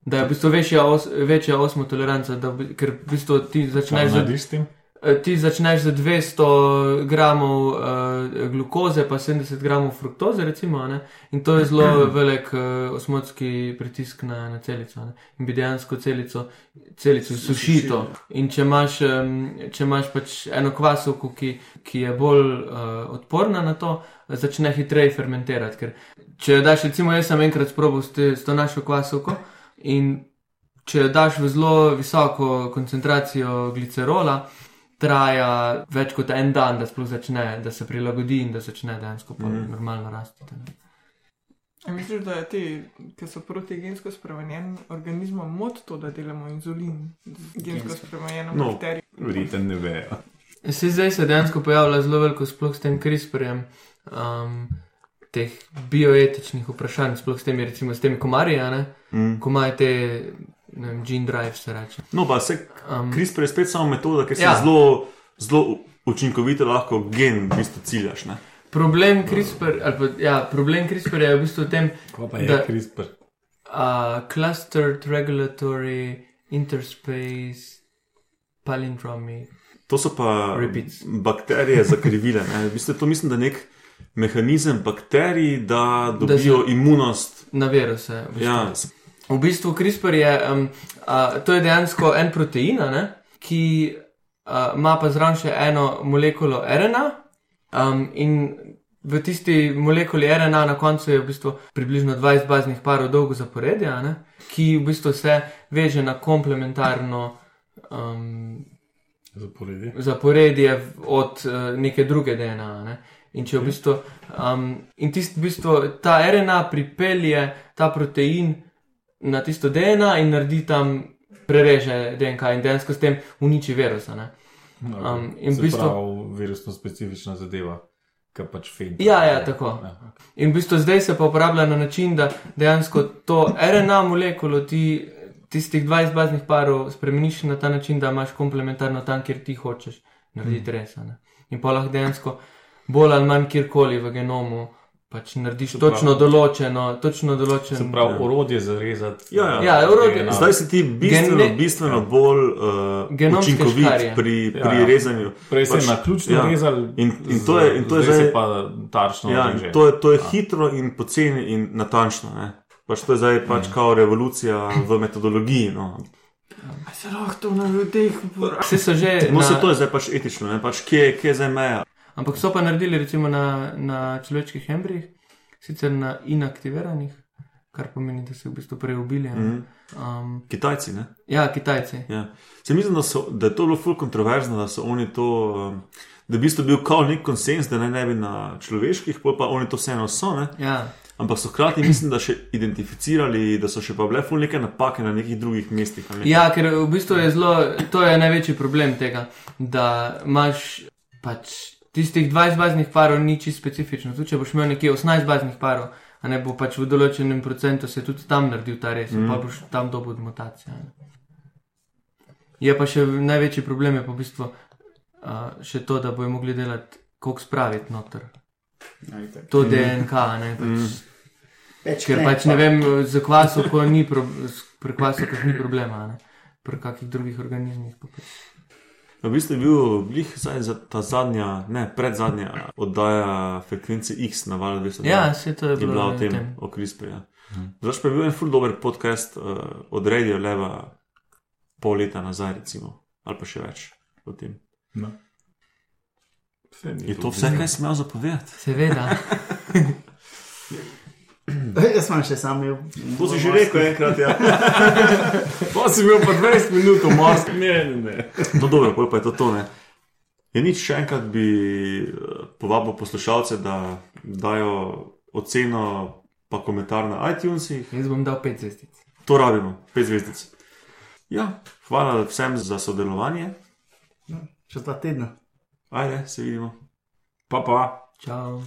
Da je v bistvu večja, os, večja osmotoleranca, da v bi- ker v bistvu ti Kaj začneš z narediš s tem? Eh, Ti začneš z 200 gramov uh, glukoze, pa 70 gramov fruktoze, recimo, ne? in to je zelo <clears throat> velik uh, osmotski pritisk na, na celico. Ne? In bi dejansko celico, celico sušito. In če imaš, um, če imaš pač eno kvasovko, ki, ki je bolj uh, odporna na to, začne hitreje fermentirati. Ker če jo daš, recimo, jaz sem enkrat sprobal s, te, s to našo kvasovko in če daš v zelo visoko koncentracijo glicerola, traja več kot en dan, da sploh začne, da se prilagodi in da začne dejansko mm. normalno rasti. A misliš, da je ti, ki so protigensko spremenjeni organizmom, mod to, da delamo inzulin z gensko spremenjeno No. bakterijo? Verjetno ne vejo. Se zdaj se dejansko pojavlja zelo veliko, sploh s tem CRISPR-jem, um, teh bioetičnih vprašanj, sploh s temi, recimo, s temi komarji, a ne? Mm. Komarji te, ne vem, gene drive se reče. No, pa se Um, CRISPR je spet samo metoda, ki se Ja. zelo, zelo učinkovito lahko gen v bistvu ciljaš. Ne? problem CRISPR, ali pa, ja, problem CRISPR je v bistvu v tem, je Da- CRISPR? uh, clustered regulatory interspace palindromy. To so pa Repeats. bakterije zakrivile. Ne? V bistvu je to mislim, da je nek mehanizem bakterij, da dobijo se- imunost. Na veru se. V bistvu. Ja, V bistvu CRISPR je, um, a, to je dejansko en protein, ne, ki a, ima pa zraven še eno molekulo RNA. Um, in v tisti molekuli RNA na koncu je v bistvu približno 20 baznih parov dolgo zaporedje, a ne, ki v bistvu se veže na komplementarno um, Zaporedje. zaporedje od uh, neke druge DNA. Ne? In če v bistvu, um, in tist, v bistvu ta RNA pripelje ta protein na tisto DNA in naredi tam, prereže DNK in dejansko s tem uniči virusa. Ne? Um, in v bistvu- pravi, virusno specifična zadeva, ki pač feed. Ja, ja, tako. Ja. In v bistvu zdaj se pa uporablja na način, da dejansko to RNA molekulo ti tistih 20 baznih parov spremeniš na ta način, da imaš komplementarno tam, kjer ti hočeš narediti res. a ne. In pa lahko dejansko bolj ali manj kjerkoli v genomu pač narediš pravi- točno določeno, točno Se določen. pravi, orodje za rezati. Ja, ja. Ja, orodje- DNA. Zdaj si ti bistveno, Gene- bistveno Ja. bolj uh, učinkovit škarje. pri, Ja, pri ja. rezanju. Prej se Pač- na ključno ja. rezal, In- in to je- in to je zdaj zdaj- se pa tarčno Ja, to je, to je hitro in poceni in natančno. Ne? Pač to je zdaj pač Mm. kao revolucija v metodologiji. No, A se lahko to na ljudeh uporablja? Vse so že. no na, se to je zdaj pač etično, ne? pač kje, kje je zdaj meja. Ampak so pa naredili recimo na, na človeških embrijih, sicer na inaktiviranih, kar pomeni, da so jih v bistvu prej ubili. a ne. Mhm. Um, Kitajci. Ne? ja, Kitajci. Ja. Se mislim, da, so, da je to bilo ful kontroverzno, da so oni to. Um, da bistvu bil kao nek konsens, da naj ne bi na človeških, pa oni to vseeno so. Ne? Ja. Ampak so hkrati, mislim, da še identificirali, da so še pa bile ful neke napake na nekih drugih mestih. a ne. ja, ker v bistvu je zelo, to je največji problem tega, da imaš pač tistih 20 baznih parov ni čisto specifično. Tudi če boš imel nekje 18 baznih parov, a ne bo pač v določenem procentu se tudi tam naredil ta res, mm. pa boš tam dobil mutacijo. Je pa še največji problem, je pa v bistvu uh, še to, da bojo mogli delati, koliko spraviti noter. To DNK, a ne pač. Mm. Več Ker ne, pač ne vem, za kvasovko ni, pro, pri kvasovkah ni problema, a ne? pri kakih drugih organizmih. pa pač. V bistvu je bil blih za ta zadnja, ne predzadnja oddaja frekvence X na valu 200. Ja, se to je je bilo bila o tem, tem. o CRISPR. Ja. Zdaj pa je bil en ful dober podcast uh, od Radio Leva pol leta nazaj, recimo, ali pa še več o tem. No. Je to vse, kar sem imel zapovedati? Seveda. <laughs> <clears throat> Jaz sem še sam imel. To si že rekel enkrat, ja. <laughs> Pa si imel pa 20 minut, most. Ne, ne, ne. No, dobro, pa je to to. Ne. Je nič, še enkrat bi eh, povabil poslušalce, da dajo oceno, pa komentar na iTunesih. Jaz bom dal pet zvezdic. To rabimo, pet zvezdic. Ja, hvala vsem za sodelovanje. Še dva tedna. Ajde, se vidimo. Pa pa. Čau.